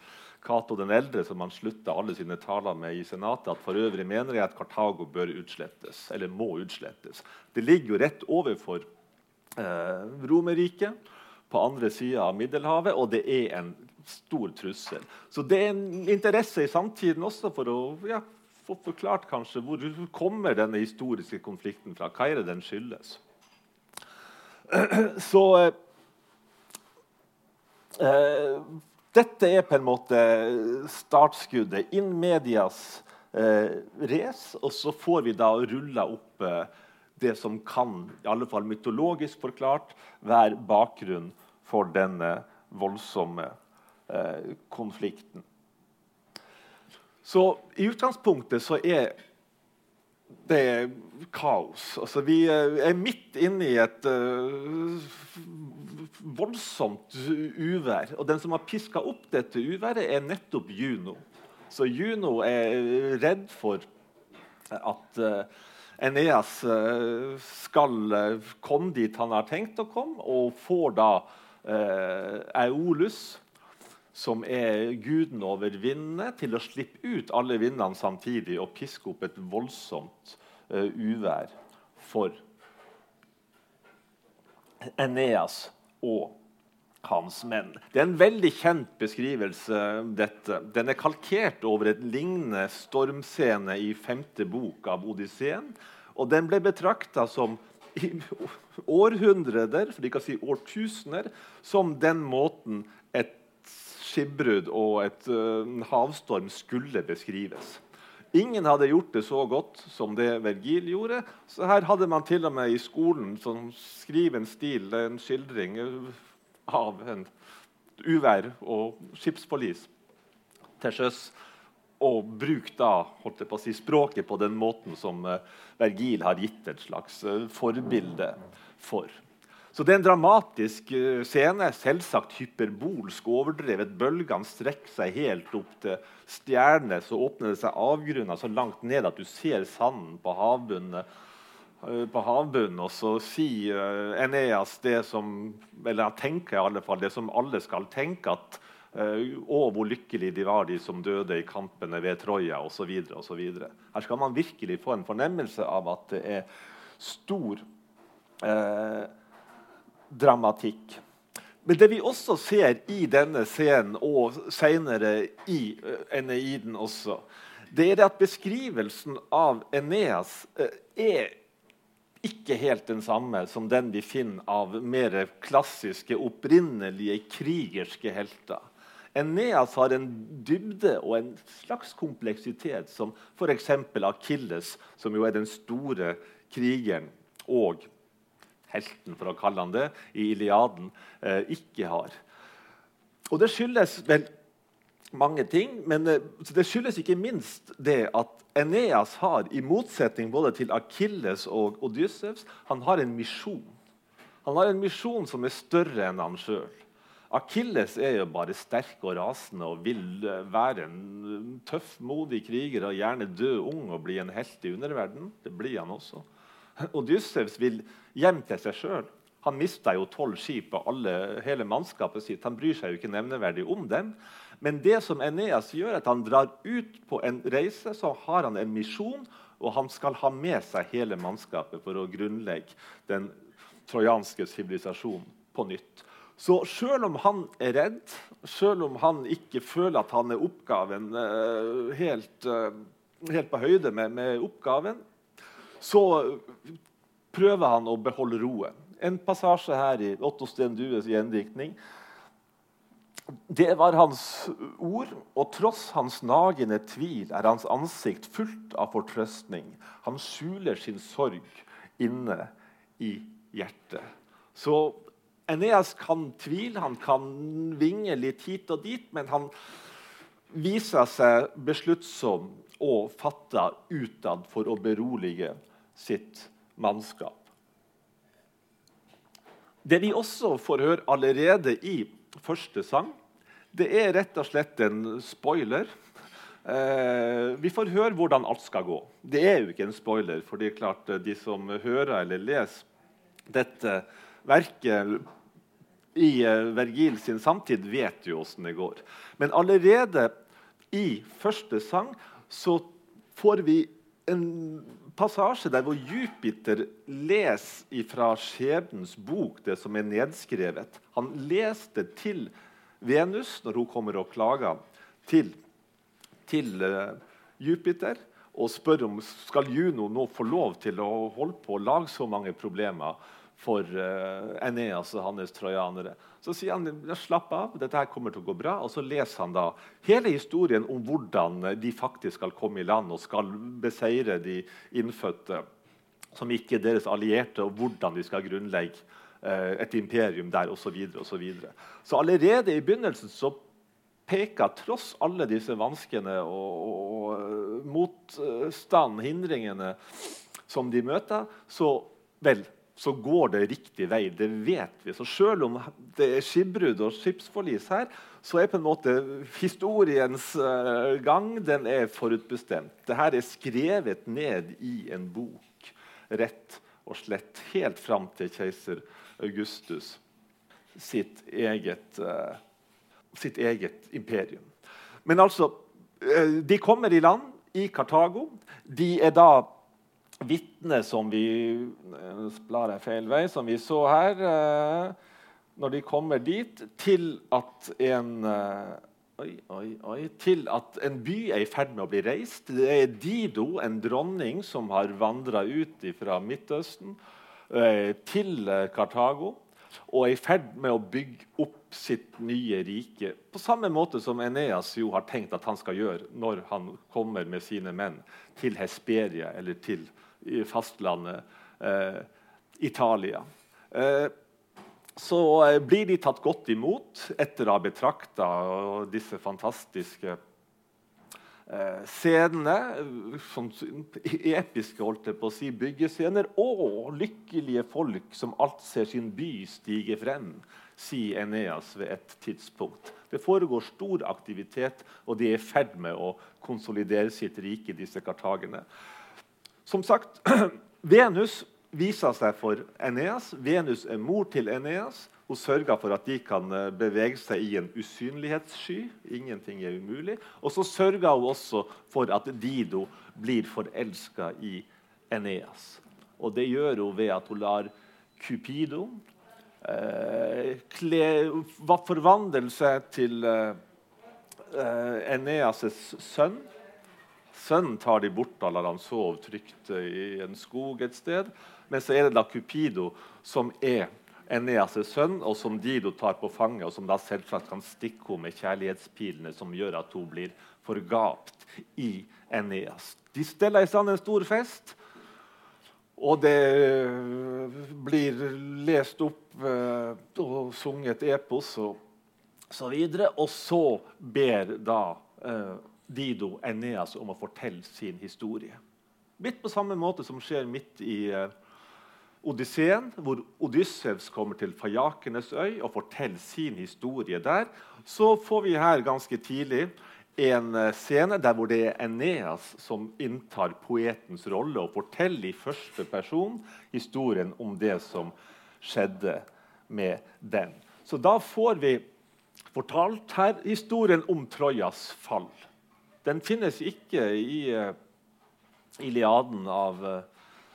Speaker 1: Cato den eldre som han slutta alle sine taler med i Senatet, at for øvrig mener jeg at Kartago bør utslettes, eller må utslettes. Det ligger jo rett overfor eh, Romerriket på andre sida av Middelhavet, og det er en stor trussel. Så det er en interesse i samtiden også for å ja, få forklart kanskje hvor kommer denne historiske konflikten fra. Hva er det den skyldes? Så eh, Dette er på en måte startskuddet. In medias eh, race. Og så får vi da rulla opp eh, det som kan, i alle fall mytologisk forklart, være bakgrunn for denne voldsomme Eh, konflikten. Så i utgangspunktet så er det kaos. Altså, vi er midt inne i et uh, voldsomt uvær. Og den som har piska opp dette uværet, er nettopp Juno. Så Juno er redd for at uh, Eneas uh, skal komme dit han har tenkt å komme, og får da Eolus som er guden over vindene, til å slippe ut alle vindene samtidig og piske opp et voldsomt uh, uvær for Eneas og hans menn. Det er en veldig kjent beskrivelse. dette. Den er kalkert over et lignende stormscene i femte bok av Odysseen. Og den ble betrakta som i århundrer, for ikke å si årtusener, som den måten skipbrudd og et uh, havstorm skulle beskrives. Ingen hadde gjort det så godt som det Vergil gjorde. Så her hadde man til og med i skolen som skriver en stil, en skildring av en uvær og skipsforlis. til sjøs. Og bruk da holdt jeg på å si, språket på den måten som uh, Vergil har gitt et slags uh, forbilde for. Så det er en dramatisk uh, scene. Selvsagt hyperbolsk overdrevet. Bølgene strekker seg helt opp til stjernene. Så åpner det seg avgrunner så langt ned at du ser sanden på havbunnen. På havbunnen, og så sier Eneas det som eller han tenker i alle fall det som alle skal tenke, at å hvor lykkelige de var, de som døde i kampene ved Troja osv. Her skal man virkelig få en fornemmelse av at det er stor eh, dramatikk. Men det vi også ser i denne scenen, og senere i uh, Eneiden også, det er at beskrivelsen av Eneas uh, er ikke helt den samme som den vi finner av mer klassiske, opprinnelige krigerske helter. Eneas har en dybde og en slags kompleksitet som f.eks. Akilles, som jo er den store krigeren og helten, for å kalle han det, i Iliaden, eh, ikke har. Og det skyldes vel mange ting, men eh, det skyldes ikke minst det at Eneas har, i motsetning både til Akilles og Odyssevs, han har en misjon. Han har en misjon som er større enn han sjøl. Akilles er jo bare sterk og rasende og vil eh, være en tøff, modig kriger og gjerne dø ung og bli en helt i underverden. Det blir han også. Odyssevs vil hjem til seg sjøl. Han mista jo tolv skip og alle, hele mannskapet sitt. Han bryr seg jo ikke nevneverdig om dem. Men det som Eneas gjør, er at han drar ut på en reise, så har han en misjon, og han skal ha med seg hele mannskapet for å grunnlegge den trojanske sivilisasjonen på nytt. Så selv om han er redd, selv om han ikke føler at han er oppgaven uh, helt, uh, helt, på høyde med, med, oppgaven, så prøver han å beholde roen. En passasje her i Otto Sten gjendiktning. Det var hans ord, og tross hans nagende tvil er hans ansikt fullt av fortrøstning. Han skjuler sin sorg inne i hjertet. Så Eneas kan tvile, han kan vinge litt hit og dit, men han viser seg besluttsom og fatta utad for å berolige sitt mannskap. Det vi også får høre allerede i første sang, det er rett og slett en spoiler. Eh, vi får høre hvordan alt skal gå. Det er jo ikke en spoiler, for det er klart de som hører eller leser dette verket i uh, Vergil sin samtid, vet jo åssen det går. Men allerede i første sang så får vi en passasje der hvor Jupiter leser fra skjebnens bok det som er nedskrevet. Han leste til Venus når hun kommer og klager til, til uh, Jupiter og spør om skal Juno nå få lov til å holde på å lage så mange problemer for uh, Eneas og hans trojanere. Så sier han slapp av, dette her kommer til å gå bra. Og så leser han da hele historien om hvordan de faktisk skal komme i land og skal beseire de innfødte som ikke er deres allierte, og hvordan de skal grunnlegge uh, et imperium der osv. Så, videre, og så, videre. så allerede i begynnelsen så peker tross alle disse vanskene og, og, og motstand, hindringene som de møter, så vel så går det riktig vei. Det vet vi. Så selv om det er skipbrudd og skipsforlis her, så er på en måte historiens uh, gang den er forutbestemt. Dette er skrevet ned i en bok, rett og slett, helt fram til keiser Augustus sitt eget, uh, sitt eget imperium. Men altså, uh, de kommer i land i Kartago. De er da vitne som vi blar jeg feil vei, som vi så her eh, Når de kommer dit, til at en eh, Oi, oi, oi, til at en by er i ferd med å bli reist. Det er Dido, en dronning som har vandra ut fra Midtøsten eh, til Kartago og er i ferd med å bygge opp sitt nye rike. På samme måte som Eneas jo har tenkt at han skal gjøre når han kommer med sine menn til Hesperia eller til fastlandet eh, Italia. Eh, så eh, blir de tatt godt imot etter å ha betrakta disse fantastiske eh, scenene, som episke holdt jeg på å si, byggescener, og lykkelige folk som alt ser sin by stige frem, sier Eneas ved et tidspunkt. Det foregår stor aktivitet, og de er i ferd med å konsolidere sitt rike, disse kartagene. Som sagt, Venus viser seg for Eneas. Venus er mor til Eneas. Hun sørger for at de kan eh, bevege seg i en usynlighetssky. Ingenting er umulig. Og så sørger hun også for at Dido blir forelska i Eneas. Og det gjør hun ved at hun lar Cupido eh, forvandle seg til eh, eh Eneas' sønn. Sønnen tar de bort og lar han sove trygt i en skog et sted. Men så er det da Cupido som er Eneas' sønn, og som Dido tar på fanget, og som da selvsagt kan stikke henne med kjærlighetspilene som gjør at hun blir forgapt i Eneas. De steller i stand en stor fest, og det blir lest opp eh, og sunget epos og så videre. Og så ber da eh, Dido Eneas om å fortelle sin historie. Litt på samme måte som skjer midt i eh, Odysseen, hvor Odyssevs kommer til Fajakenes øy og forteller sin historie der, så får vi her ganske tidlig en eh, scene der hvor det er Eneas som inntar poetens rolle og forteller i første person historien om det som skjedde med den. Så da får vi fortalt her historien om Trojas fall. Den finnes ikke i uh, Iliaden av uh,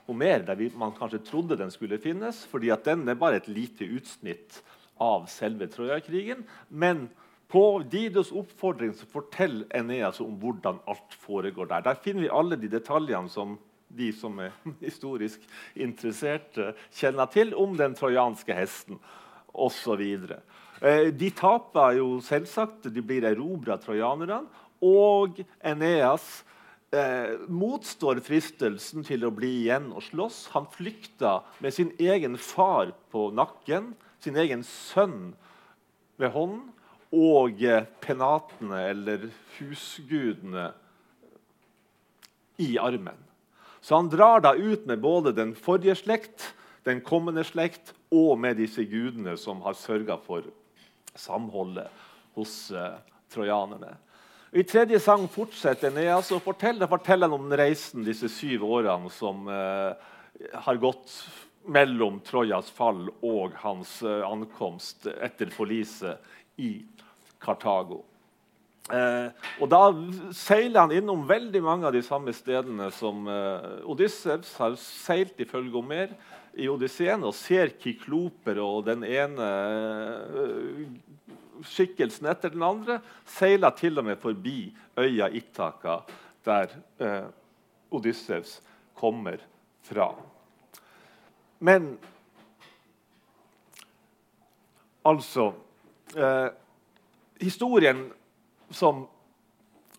Speaker 1: Homer, der man kanskje trodde den skulle finnes, fordi den er bare et lite utsnitt av selve Trojakrigen. Men på Didos oppfordring så forteller Eneas om hvordan alt foregår der. Der finner vi alle de detaljene som de som er historisk interesserte, kjenner til om den trojanske hesten osv. Eh, de taper jo selvsagt. De blir erobra av trojanerne. Og Eneas eh, motstår fristelsen til å bli igjen og slåss. Han flykta med sin egen far på nakken, sin egen sønn ved hånden og eh, penatene, eller husgudene, i armen. Så han drar da ut med både den forrige slekt, den kommende slekt og med disse gudene som har sørga for samholdet hos eh, trojanerne. I tredje sang fortsetter Neas og forteller, forteller om reisen disse syv årene som eh, har gått mellom Trojas fall og hans eh, ankomst etter forliset i Kartago. Eh, og Da seiler han innom veldig mange av de samme stedene som eh, Odyssevs har seilt ifølge Omer i Odysseen, og ser kykloper og den ene eh, skikkelsen etter den andre, seila til og med forbi øya Ittaka, der eh, Odyssevs kommer fra. Men altså eh, Historien som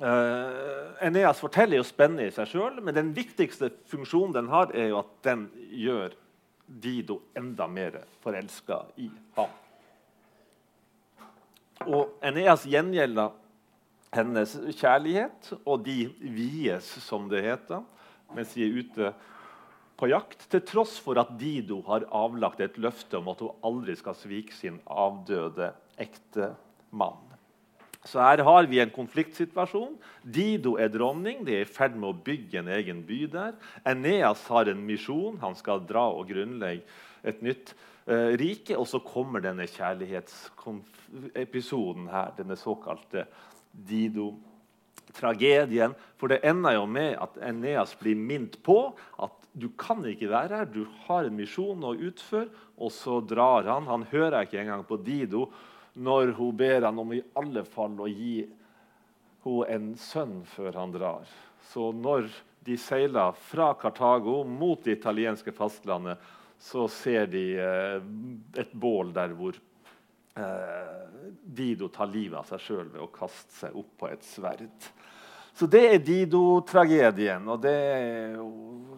Speaker 1: eh, Eneas forteller, er jo spennende i seg sjøl, men den viktigste funksjonen den har, er jo at den gjør Dido enda mer forelska i ham. Og Eneas gjengjelder hennes kjærlighet, og de vies, som det heter, mens de er ute på jakt, til tross for at Dido har avlagt et løfte om at hun aldri skal svike sin avdøde ektemann. Så her har vi en konfliktsituasjon. Dido er dronning. De er i ferd med å bygge en egen by der. Eneas har en misjon. Han skal dra og grunnlegge et nytt eh, rike. Og så kommer denne kjærlighetsepisoden her, denne såkalte Dido-tragedien. For det ender jo med at Eneas blir minnet på at du kan ikke være her, du har en misjon å utføre. Og så drar han. Han hører ikke engang på Dido når hun ber han om i alle fall å gi henne en sønn før han drar. Så når de seiler fra Kartago mot det italienske fastlandet, så ser de eh, et bål der hvor eh, Dido tar livet av seg sjøl ved å kaste seg opp på et sverd. Så det er Dido-tragedien, og det er, jo,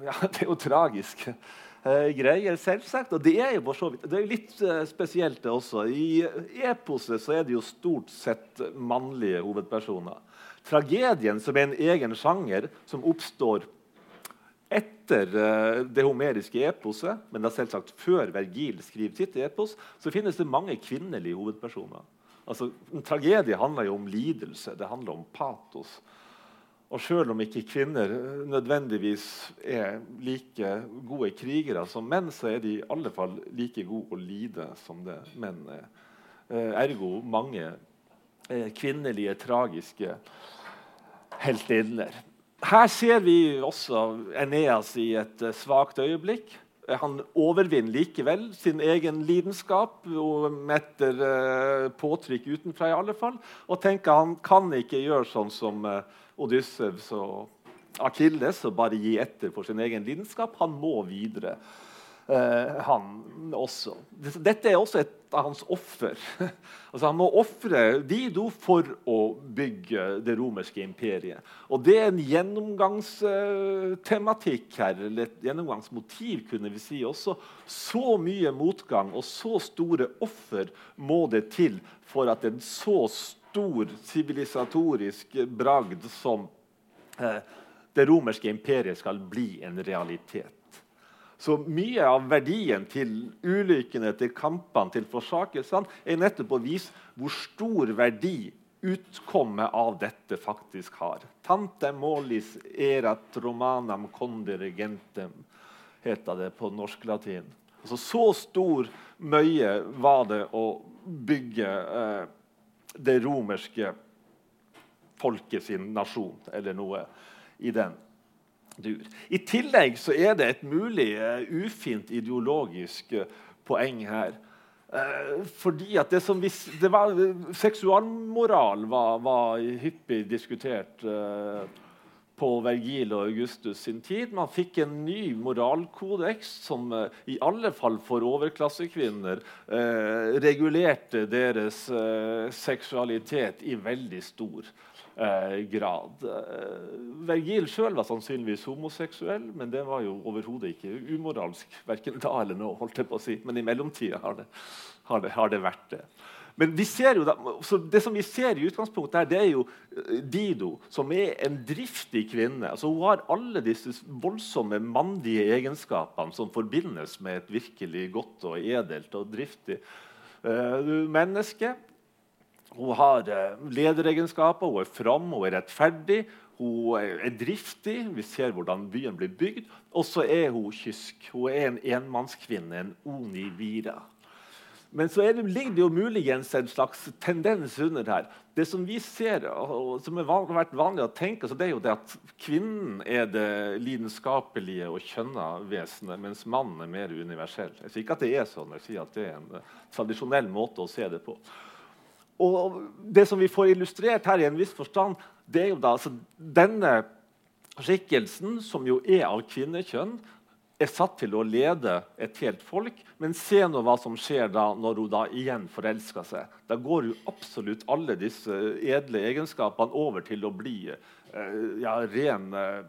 Speaker 1: ja, det er jo tragisk eh, greier, selvsagt. Og det er jo vidt, det er litt spesielt, det også. I eposet så er det jo stort sett mannlige hovedpersoner. Tragedien, som er en egen sjanger som oppstår etter uh, det homeriske eposet, men da selvsagt før Vergil skriver sitt epos, så finnes det mange kvinnelige hovedpersoner. Altså, en tragedie handler jo om lidelse, det handler om patos. Og selv om ikke kvinner nødvendigvis er like gode krigere som menn, så er de i alle fall like gode å lide som det menn er. Eh, ergo mange eh, kvinnelige, tragiske heltinner. Her ser vi også Eneas i et eh, svakt øyeblikk. Han overvinner likevel sin egen lidenskap etter uh, påtrykk utenfra. i alle fall, Og tenker han kan ikke gjøre sånn som Odyssevs og Akilles og bare gi etter for sin egen lidenskap. Han må videre. Han også. Dette er også et av hans offer. altså, han må ofre Dido for å bygge det romerske imperiet. Og Det er en gjennomgangstematikk her, eller et gjennomgangsmotiv. kunne vi si også. Så mye motgang og så store offer må det til for at en så stor sivilisatorisk bragd som eh, det romerske imperiet skal bli en realitet. Så mye av verdien til ulykkene, til kampene, til forsakelsene er nettopp å vise hvor stor verdi utkommet av dette faktisk har. Tante molis erat romanam condere gentem, heter det på norsk-latin. Altså, så stor møye var det å bygge eh, det romerske folket sin nasjon, eller noe i den dur. I tillegg så er det et mulig uh, ufint ideologisk uh, poeng her. Uh, fordi at det som vi, det var, Seksualmoral var, var hyppig diskutert på Vergil og Augustus sin tid. Man fikk en ny moralkodeks som i alle fall for overklassekvinner regulerte deres seksualitet i veldig stor grad eh, grad. Eh, Vergil sjøl var sannsynligvis homoseksuell, men det var jo overhodet ikke umoralsk. Verken da eller nå, holdt jeg på å si. men i mellomtida har det, har har det vært det. Men vi ser jo da, det som vi ser i utgangspunktet her, det er jo eh, Dido, som er en driftig kvinne. Altså, hun har alle disse voldsomme mandige egenskapene som forbindes med et virkelig godt og edelt og driftig uh, menneske. Hun har eh, lederegenskaper, hun er from, hun er rettferdig, hun er driftig. Vi ser hvordan byen blir bygd. Og så er hun kysk. Hun er en enmannskvinne, en onivira. Men så det, ligger det jo muligens en slags tendens under her. Det som vi ser, og som har vært vanlig å tenke, det er jo det at kvinnen er det lidenskapelige og kjønna vesenet, mens mannen er mer universell. Jeg sier ikke at det er sånn, jeg sier at det er en tradisjonell måte å se det på. Og det som vi får illustrert her i en viss forstand, det er jo da altså, denne skikkelsen, som jo er av kvinnekjønn, er satt til å lede et helt folk. Men se nå hva som skjer da når hun da igjen forelsker seg. Da går jo absolutt alle disse edle egenskapene over til å bli eh, ja, ren eh,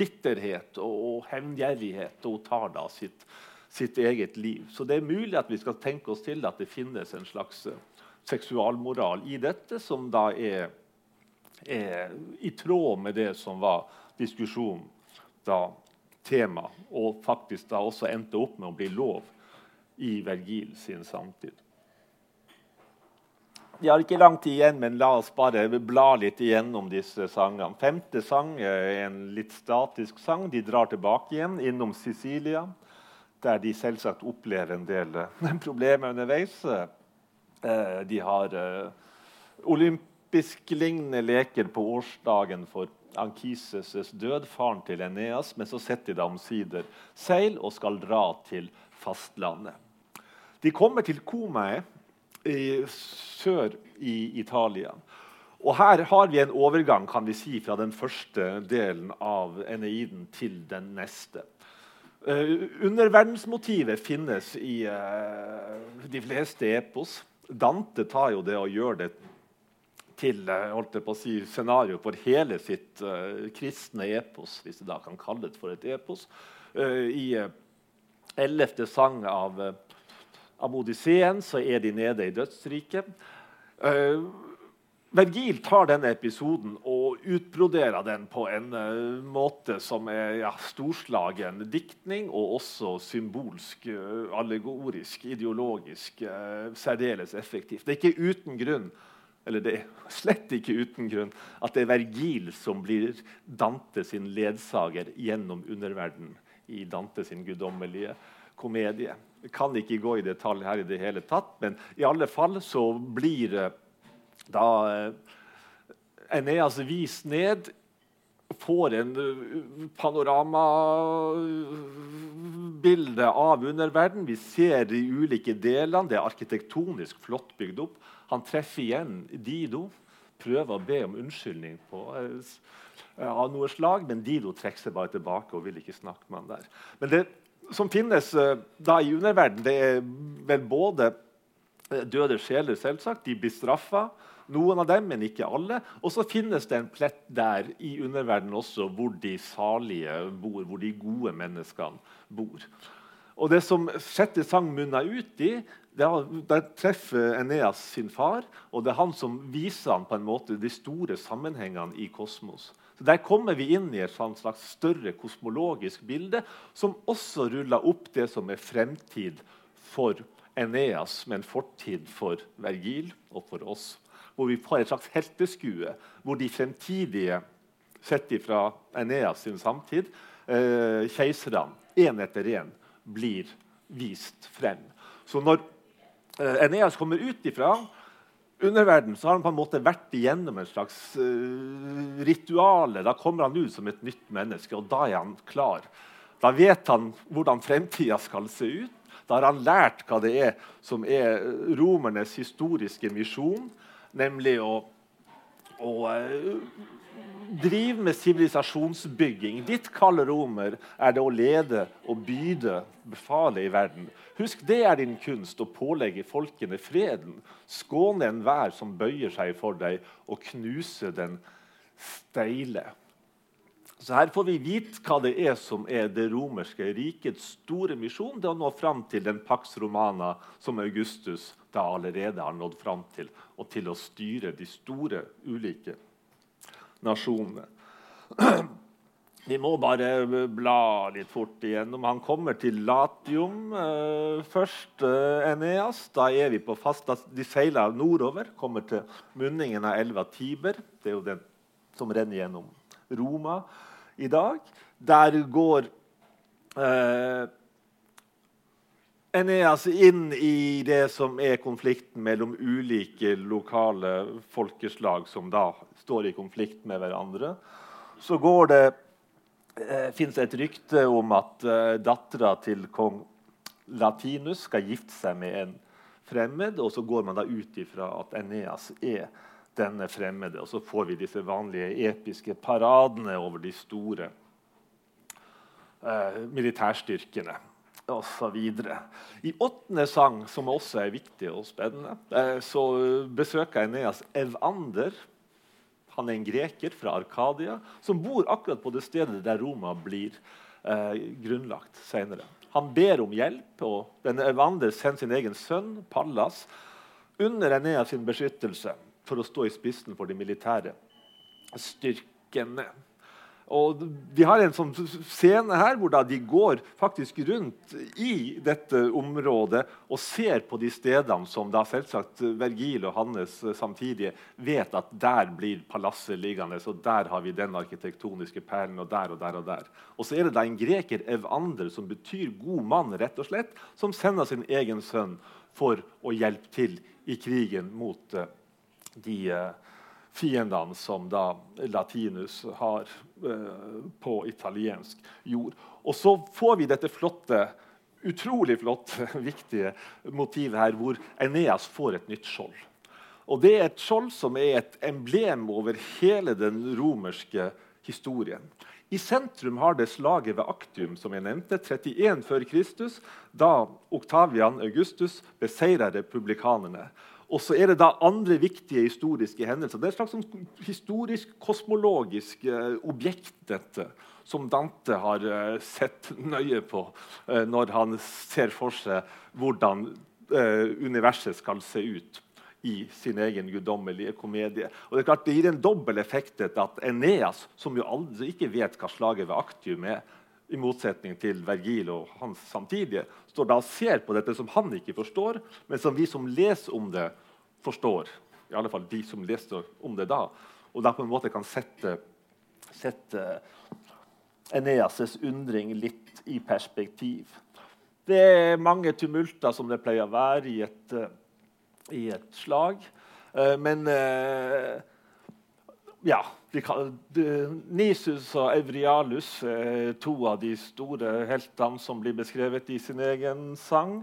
Speaker 1: bitterhet og, og hevngjerrighet. Og hun tar da sitt sitt eget liv. Så det er mulig at vi skal tenke oss til at det finnes en slags eh, seksualmoral i dette, som da er, er i tråd med det som var diskusjonen da tema, og faktisk da også endte opp med å bli lov i Vergil sin samtid. Vi har ikke lang tid igjen, men la oss bare bla litt igjennom disse sangene. Femte sang er en litt statisk sang. De drar tilbake igjen innom Sicilia der de selvsagt opplever en del eh, problemer underveis. Eh, de har eh, olympisk-lignende leker på årsdagen for Ankises' død, faren til Eneas, men så setter de omsider seil og skal dra til fastlandet. De kommer til Komae sør i Italia. Og Her har vi en overgang kan vi si, fra den første delen av Eneiden til den neste. Uh, underverdensmotivet finnes i uh, de fleste epos. Dante tar jo det og gjør det til uh, holdt jeg på å si, scenario for hele sitt kristne epos, hvis det da kan kalle det for et epos. I ellevte sang av, av Odysseen så er de nede i dødsriket. Vergil tar denne episoden og utbroderer den på en uh, måte som er ja, storslagen diktning og også symbolsk, uh, allegorisk, ideologisk uh, særdeles effektivt. Det er ikke uten grunn eller det er slett ikke uten grunn at det er Vergil som blir Dante sin ledsager gjennom underverdenen i Dante sin guddommelige komedie. Jeg kan ikke gå i detalj her i det hele tatt, men i alle fall så blir da Eneas vis ned får en panoramabilde av underverden. Vi ser de ulike delene. Det er arkitektonisk flott bygd opp. Han treffer igjen Dido, prøver å be om unnskyldning på, uh, av noe slag, men Dido trekker seg bare tilbake og vil ikke snakke med han der. Men det som finnes da i underverden, det er vel både døde sjeler, selvsagt. De blir straffa. Noen av dem, men ikke alle. Og så finnes det en plett der i underverdenen også, hvor de salige bor, hvor de gode menneskene bor. Og det som sjette sang munner ut i, der treffer Eneas sin far, og det er han som viser han på en måte de store sammenhengene i kosmos. Så Der kommer vi inn i et slags større kosmologisk bilde som også ruller opp det som er fremtid for Eneas, men fortid for Vergil og for oss. Hvor vi får et slags helteskue hvor de fremtidige, sett fra Eneas sin samtid, eh, keiserne, én etter én, blir vist frem. Så når eh, Eneas kommer ut ifra underverden, så har han på en måte vært igjennom en slags uh, rituale. Da kommer han ut som et nytt menneske, og da er han klar. Da vet han hvordan fremtida skal se ut. Da har han lært hva det er som er romernes historiske misjon, nemlig å, å uh, drive med sivilisasjonsbygging. Ditt kalde romer er det å lede og byde, befale i verden. Husk, det er din kunst å pålegge folkene freden. Skåne enhver som bøyer seg for deg, og knuse den steile. Så Her får vi vite hva det er som er det romerske rikets store misjon. Det å nå fram til den pax romana som Augustus da allerede har nådd fram til, og til å styre de store, ulike nasjonene. Vi må bare bla litt fort igjennom. Han kommer til Latium eh, først, eh, Eneas. Da er vi på fast, De seiler nordover, kommer til munningen av elva Tiber. Det er jo den som renner gjennom Roma i dag. Der går eh, Eneas inn i det som er konflikten mellom ulike lokale folkeslag som da står i konflikt med hverandre. Så går det eh, fins et rykte om at eh, dattera til kong Latinus skal gifte seg med en fremmed, og så går man da ut ifra at Eneas er denne fremmede. Og så får vi disse vanlige episke paradene over de store eh, militærstyrkene osv. I åttende sang, som også er viktig og spennende, eh, så besøker Eneas Evander. Han er en greker fra Arkadia som bor akkurat på det stedet der Roma blir eh, grunnlagt senere. Han ber om hjelp, og denne Evander sender sin egen sønn, Pallas, under Eneas beskyttelse for å stå i spissen for de militære styrkene. Og Vi har en sånn scene her hvor de går faktisk rundt i dette området og ser på de stedene som da selvsagt Vergil og Hannes samtidige vet at der blir palasset liggende. og Der har vi den arkitektoniske perlen, og der og der og der. Og så er det da en greker, Evander, som betyr god mann, rett og slett, som sender sin egen sønn for å hjelpe til i krigen mot uh, de uh, fiendene som da Latinus har på italiensk jord. Og så får vi dette flotte, utrolig flotte, viktige motivet her, hvor Eneas får et nytt skjold. Og Det er et skjold som er et emblem over hele den romerske historien. I sentrum har det slaget ved Aktium, som jeg nevnte, 31 før Kristus, da Oktavian Augustus beseirer republikanerne. Og så er det da andre viktige historiske hendelser. Det er et slags sånn historisk, kosmologisk eh, objekt, dette, som Dante har eh, sett nøye på eh, når han ser for seg hvordan universet skal se ut i sin egen guddommelige komedie. Og Det er klart det gir en dobbel effekt at Eneas, som jo aldri ikke vet hva slaget ved Aktium er, i motsetning til Vergil og hans samtidige, står da og ser på dette som han ikke forstår, men som vi som leser om det, forstår. I alle fall de som leste om det da. Og da på en måte kan sette, sette Eneas' undring litt i perspektiv. Det er mange tumulter, som det pleier å være i et, i et slag. Eh, men eh, ja kan, Nisus og Evrialus er to av de store heltene som blir beskrevet i sin egen sang.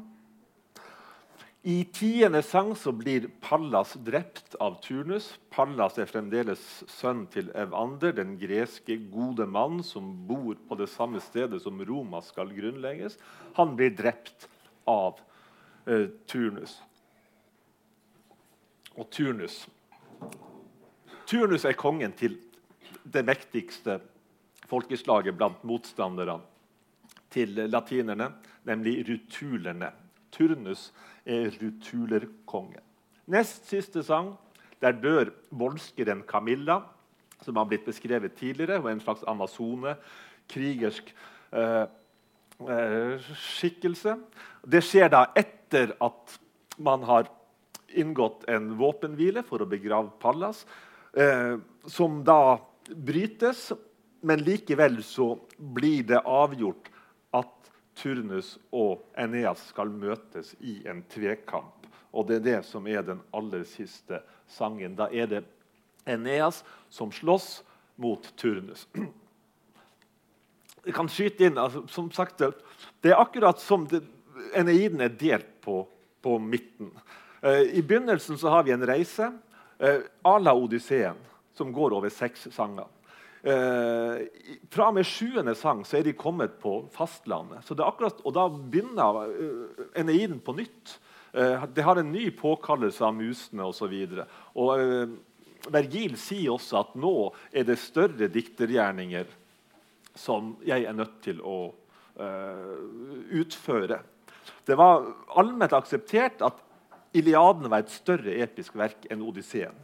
Speaker 1: I tiende sang så blir Pallas drept av Turnus. Pallas er fremdeles sønn til Evander, den greske gode mann som bor på det samme stedet som Roma skal grunnlegges. Han blir drept av eh, Turnus. Og Turnus Turnus er kongen til det mektigste folkeslaget blant motstanderne til latinerne, nemlig rutulerne. Turnus er rutulerkongen. Nest siste sang der dør volskeren Camilla, som har blitt beskrevet tidligere. Hun en slags amazone, krigersk eh, eh, skikkelse. Det skjer da etter at man har inngått en våpenhvile for å begrave Pallas eh, som da brytes. Men likevel så blir det avgjort at Turnus og Eneas skal møtes i en tvekamp. Og det er det som er den aller siste sangen. Da er det Eneas som slåss mot Turnus. Jeg kan skyte inn, altså, som sagt, Det er akkurat som Eneiden er delt på, på midten. Eh, I begynnelsen så har vi en reise à la Odysseen, som går over seks sanger. Eh, fra og med sjuende sang så er de kommet på fastlandet. Akkurat, og da begynner uh, Eneiden på nytt. Det har en ny påkallelse av musene osv. Vergil sier også at nå er det større diktergjerninger som jeg er nødt til å uh, utføre. Det var allment akseptert at Iliaden var et større episk verk enn Odysseen.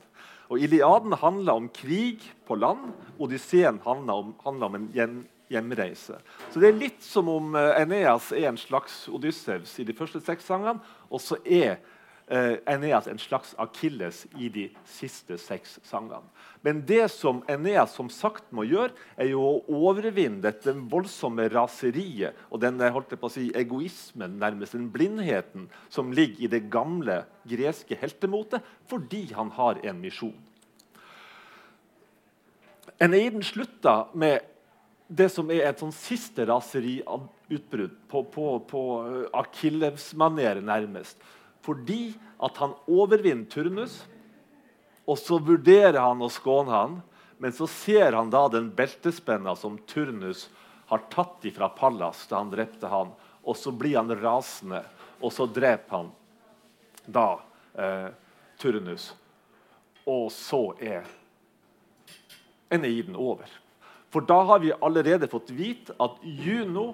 Speaker 1: Og Iliaden handla om krig på land. Odysseen handla om, om, en hjem, hjemreise. Så det er litt som om uh, Eneas er en slags Odysseus i de første seks sangene. Og så er Eneas en slags Akilles i de siste seks sangene. Men det som Eneas som sagt må gjøre, er jo å overvinne dette voldsomme raseriet og denne holdt jeg på å si, egoismen, nærmest den blindheten, som ligger i det gamle greske heltemotet, fordi han har en misjon. Eneiden slutta med det som er et sånn siste raseriutbrudd på, på, på Akillevs-maner, nærmest. Fordi at han overvinner Turnus og så vurderer han å skåne han, men så ser han da den beltespenna som Turnus har tatt ifra Pallas da han drepte han, og så blir han rasende, og så dreper han da eh, Turnus. Og så er Eneiden over. For da har vi allerede fått vite at Juno,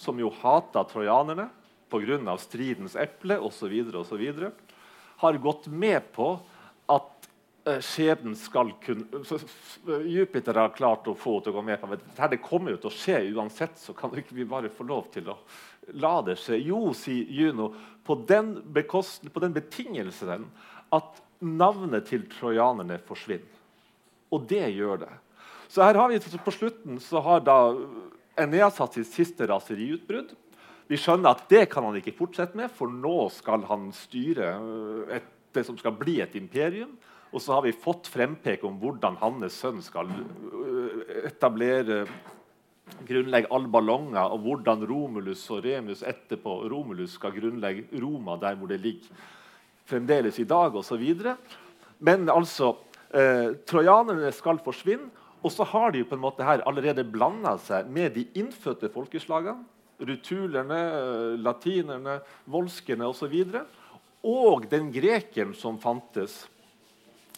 Speaker 1: som jo hata trojanerne pga. stridens eple osv., har gått med på at skjebnen skal kunne Jupiter har klart å få til å gå med på dette. Det kommer jo til å skje uansett, så kan ikke vi bare få lov til å la det skje. Jo, sier Juno, på den, på den betingelsen at navnet til trojanerne forsvinner. Og det gjør det. Så her har vi På slutten så har da Eneas hatt sitt siste raseriutbrudd. Vi skjønner at det kan han ikke fortsette med, for nå skal han styre et, det som skal bli et imperium. Og så har vi fått frempek om hvordan hans sønn skal øh, etablere grunnlegge all ballonger, og hvordan Romulus og Remus etterpå Romulus skal grunnlegge Roma der hvor det ligger fremdeles i dag, osv. Men altså eh, Trojanerne skal forsvinne. Og så har de på en måte her allerede blanda seg med de innfødte folkeslagene. Rutulerne, latinerne, volskene osv. Og, så og den grekeren som fantes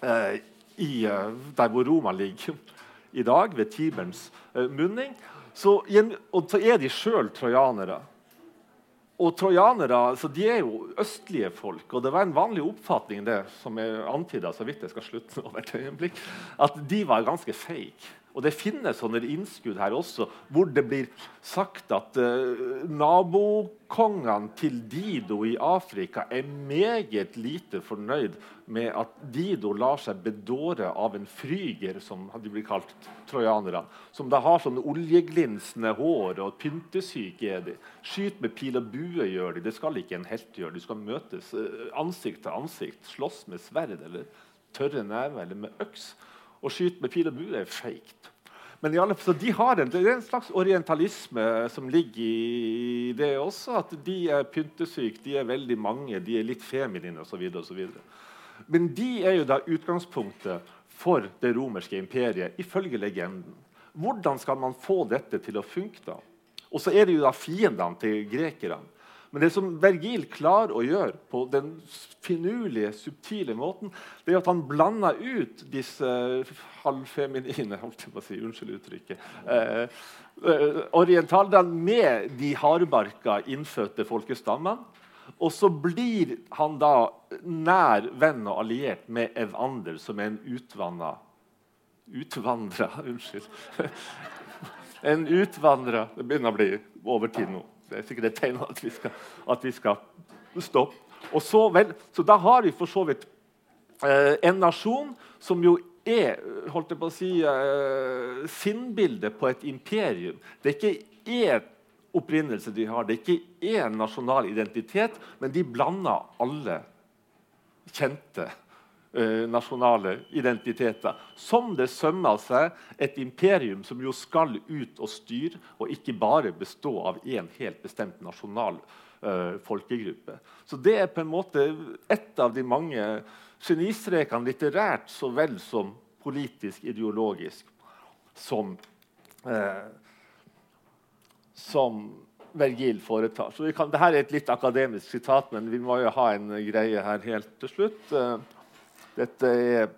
Speaker 1: Eh, i, eh, der hvor Roma ligger i dag, ved Tiberens eh, munning. Så, og så er de sjøl trojanere. og trojanere så de er jo østlige folk, og det var en vanlig oppfatning det, som er antyda så vidt jeg skal slutte over et øyeblikk, at de var ganske fake. Og det finnes sånne innskudd her også, hvor det blir sagt at uh, nabokongene til Dido i Afrika er meget lite fornøyd med at Dido lar seg bedåre av en fryger, som de blir kalt trojanerne. Som da har sånne oljeglinsende hår, og pyntesyke er de. Skyt med pil og bue gjør de. Det skal ikke en helt gjøre. De skal møtes uh, ansikt til ansikt. Slåss med sverd eller tørre never eller med øks. Å skyte med pil og bue er feigt. Men alle, de har en, det er en slags orientalisme som ligger i det også. At de er pyntesyke, de er veldig mange, de er litt feminine osv. Men de er jo da utgangspunktet for det romerske imperiet, ifølge legenden. Hvordan skal man få dette til å funke? da? Og så er det jo da fiendene til grekerne. Men det som Vergil klarer å gjøre på den finurlige, subtile måten, det er at han blander ut disse halvfeminine holdt jeg på å si, Unnskyld uttrykket. Eh, eh, orientalerne med de hardbarka, innfødte folkestammene. Og så blir han da nær venn og alliert med Evander, som er en utvanna Utvandra, unnskyld. en utvandra Det begynner å bli overtid nå. Det er sikkert et tegn at vi skal, at vi skal stoppe. Og så, vel, så da har vi for så vidt eh, en nasjon som jo er holdt jeg på å si, eh, sinnbildet på et imperium. Det er ikke én opprinnelse de har, det er ikke én nasjonal identitet, men de blander alle kjente nasjonale identiteter. Som det sømmer seg et imperium som jo skal ut og styre, og ikke bare bestå av én helt bestemt nasjonal uh, folkegruppe. Så det er på en måte et av de mange genistrekene litterært så vel som politisk, ideologisk, som, uh, som Vergil foretar. Så kan, dette er et litt akademisk sitat, men vi må jo ha en greie her helt til slutt. Uh, dette er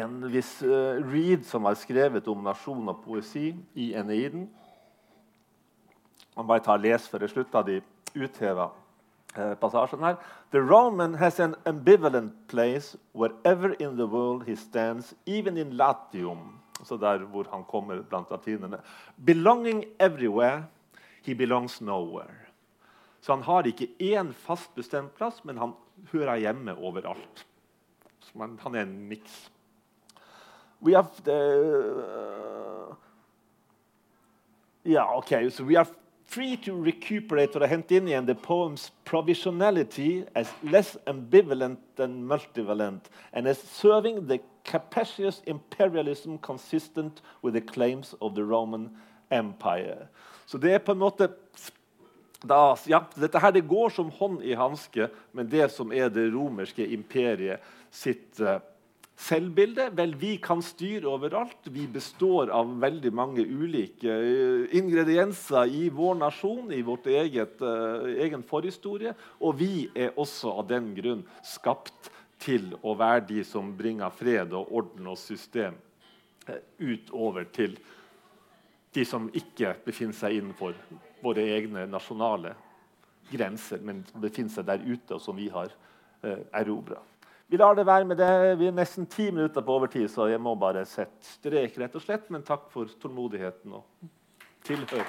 Speaker 1: en viss uh, Reed som har skrevet om nasjon og poesi i Eneiden. Man bare tar les for å slutte de utheva uh, passasjen her. The Roman has an ambivalent place wherever in the world he stands, even in Latium. Altså der hvor han kommer blant latinerne. Belonging everywhere, he belongs nowhere. Så han har ikke én fast bestemt plass, men han hører hjemme overalt. Er en. We have the uh, Yeah, okay. So we are free to recuperate or hente inn igjen the poem's provisionality as less ambivalent than multivalent, and as serving the capacious imperialism consistent with the claims of the Roman Empire. Så det er på en måte da, ja, Dette her det går som hånd i hanske med det som er det romerske imperiet sitt uh, selvbilde. Vel, vi kan styre overalt. Vi består av veldig mange ulike uh, ingredienser i vår nasjon, i vårt uh, egen forhistorie. Og vi er også av den grunn skapt til å være de som bringer fred og orden og system utover til de som ikke befinner seg innenfor våre egne nasjonale grenser, men som befinner seg der ute, og som vi har eh, erobra. Vi lar det være med det. Vi er nesten ti minutter på overtid, så jeg må bare sette strek. rett og slett. Men takk for tålmodigheten og tilhør.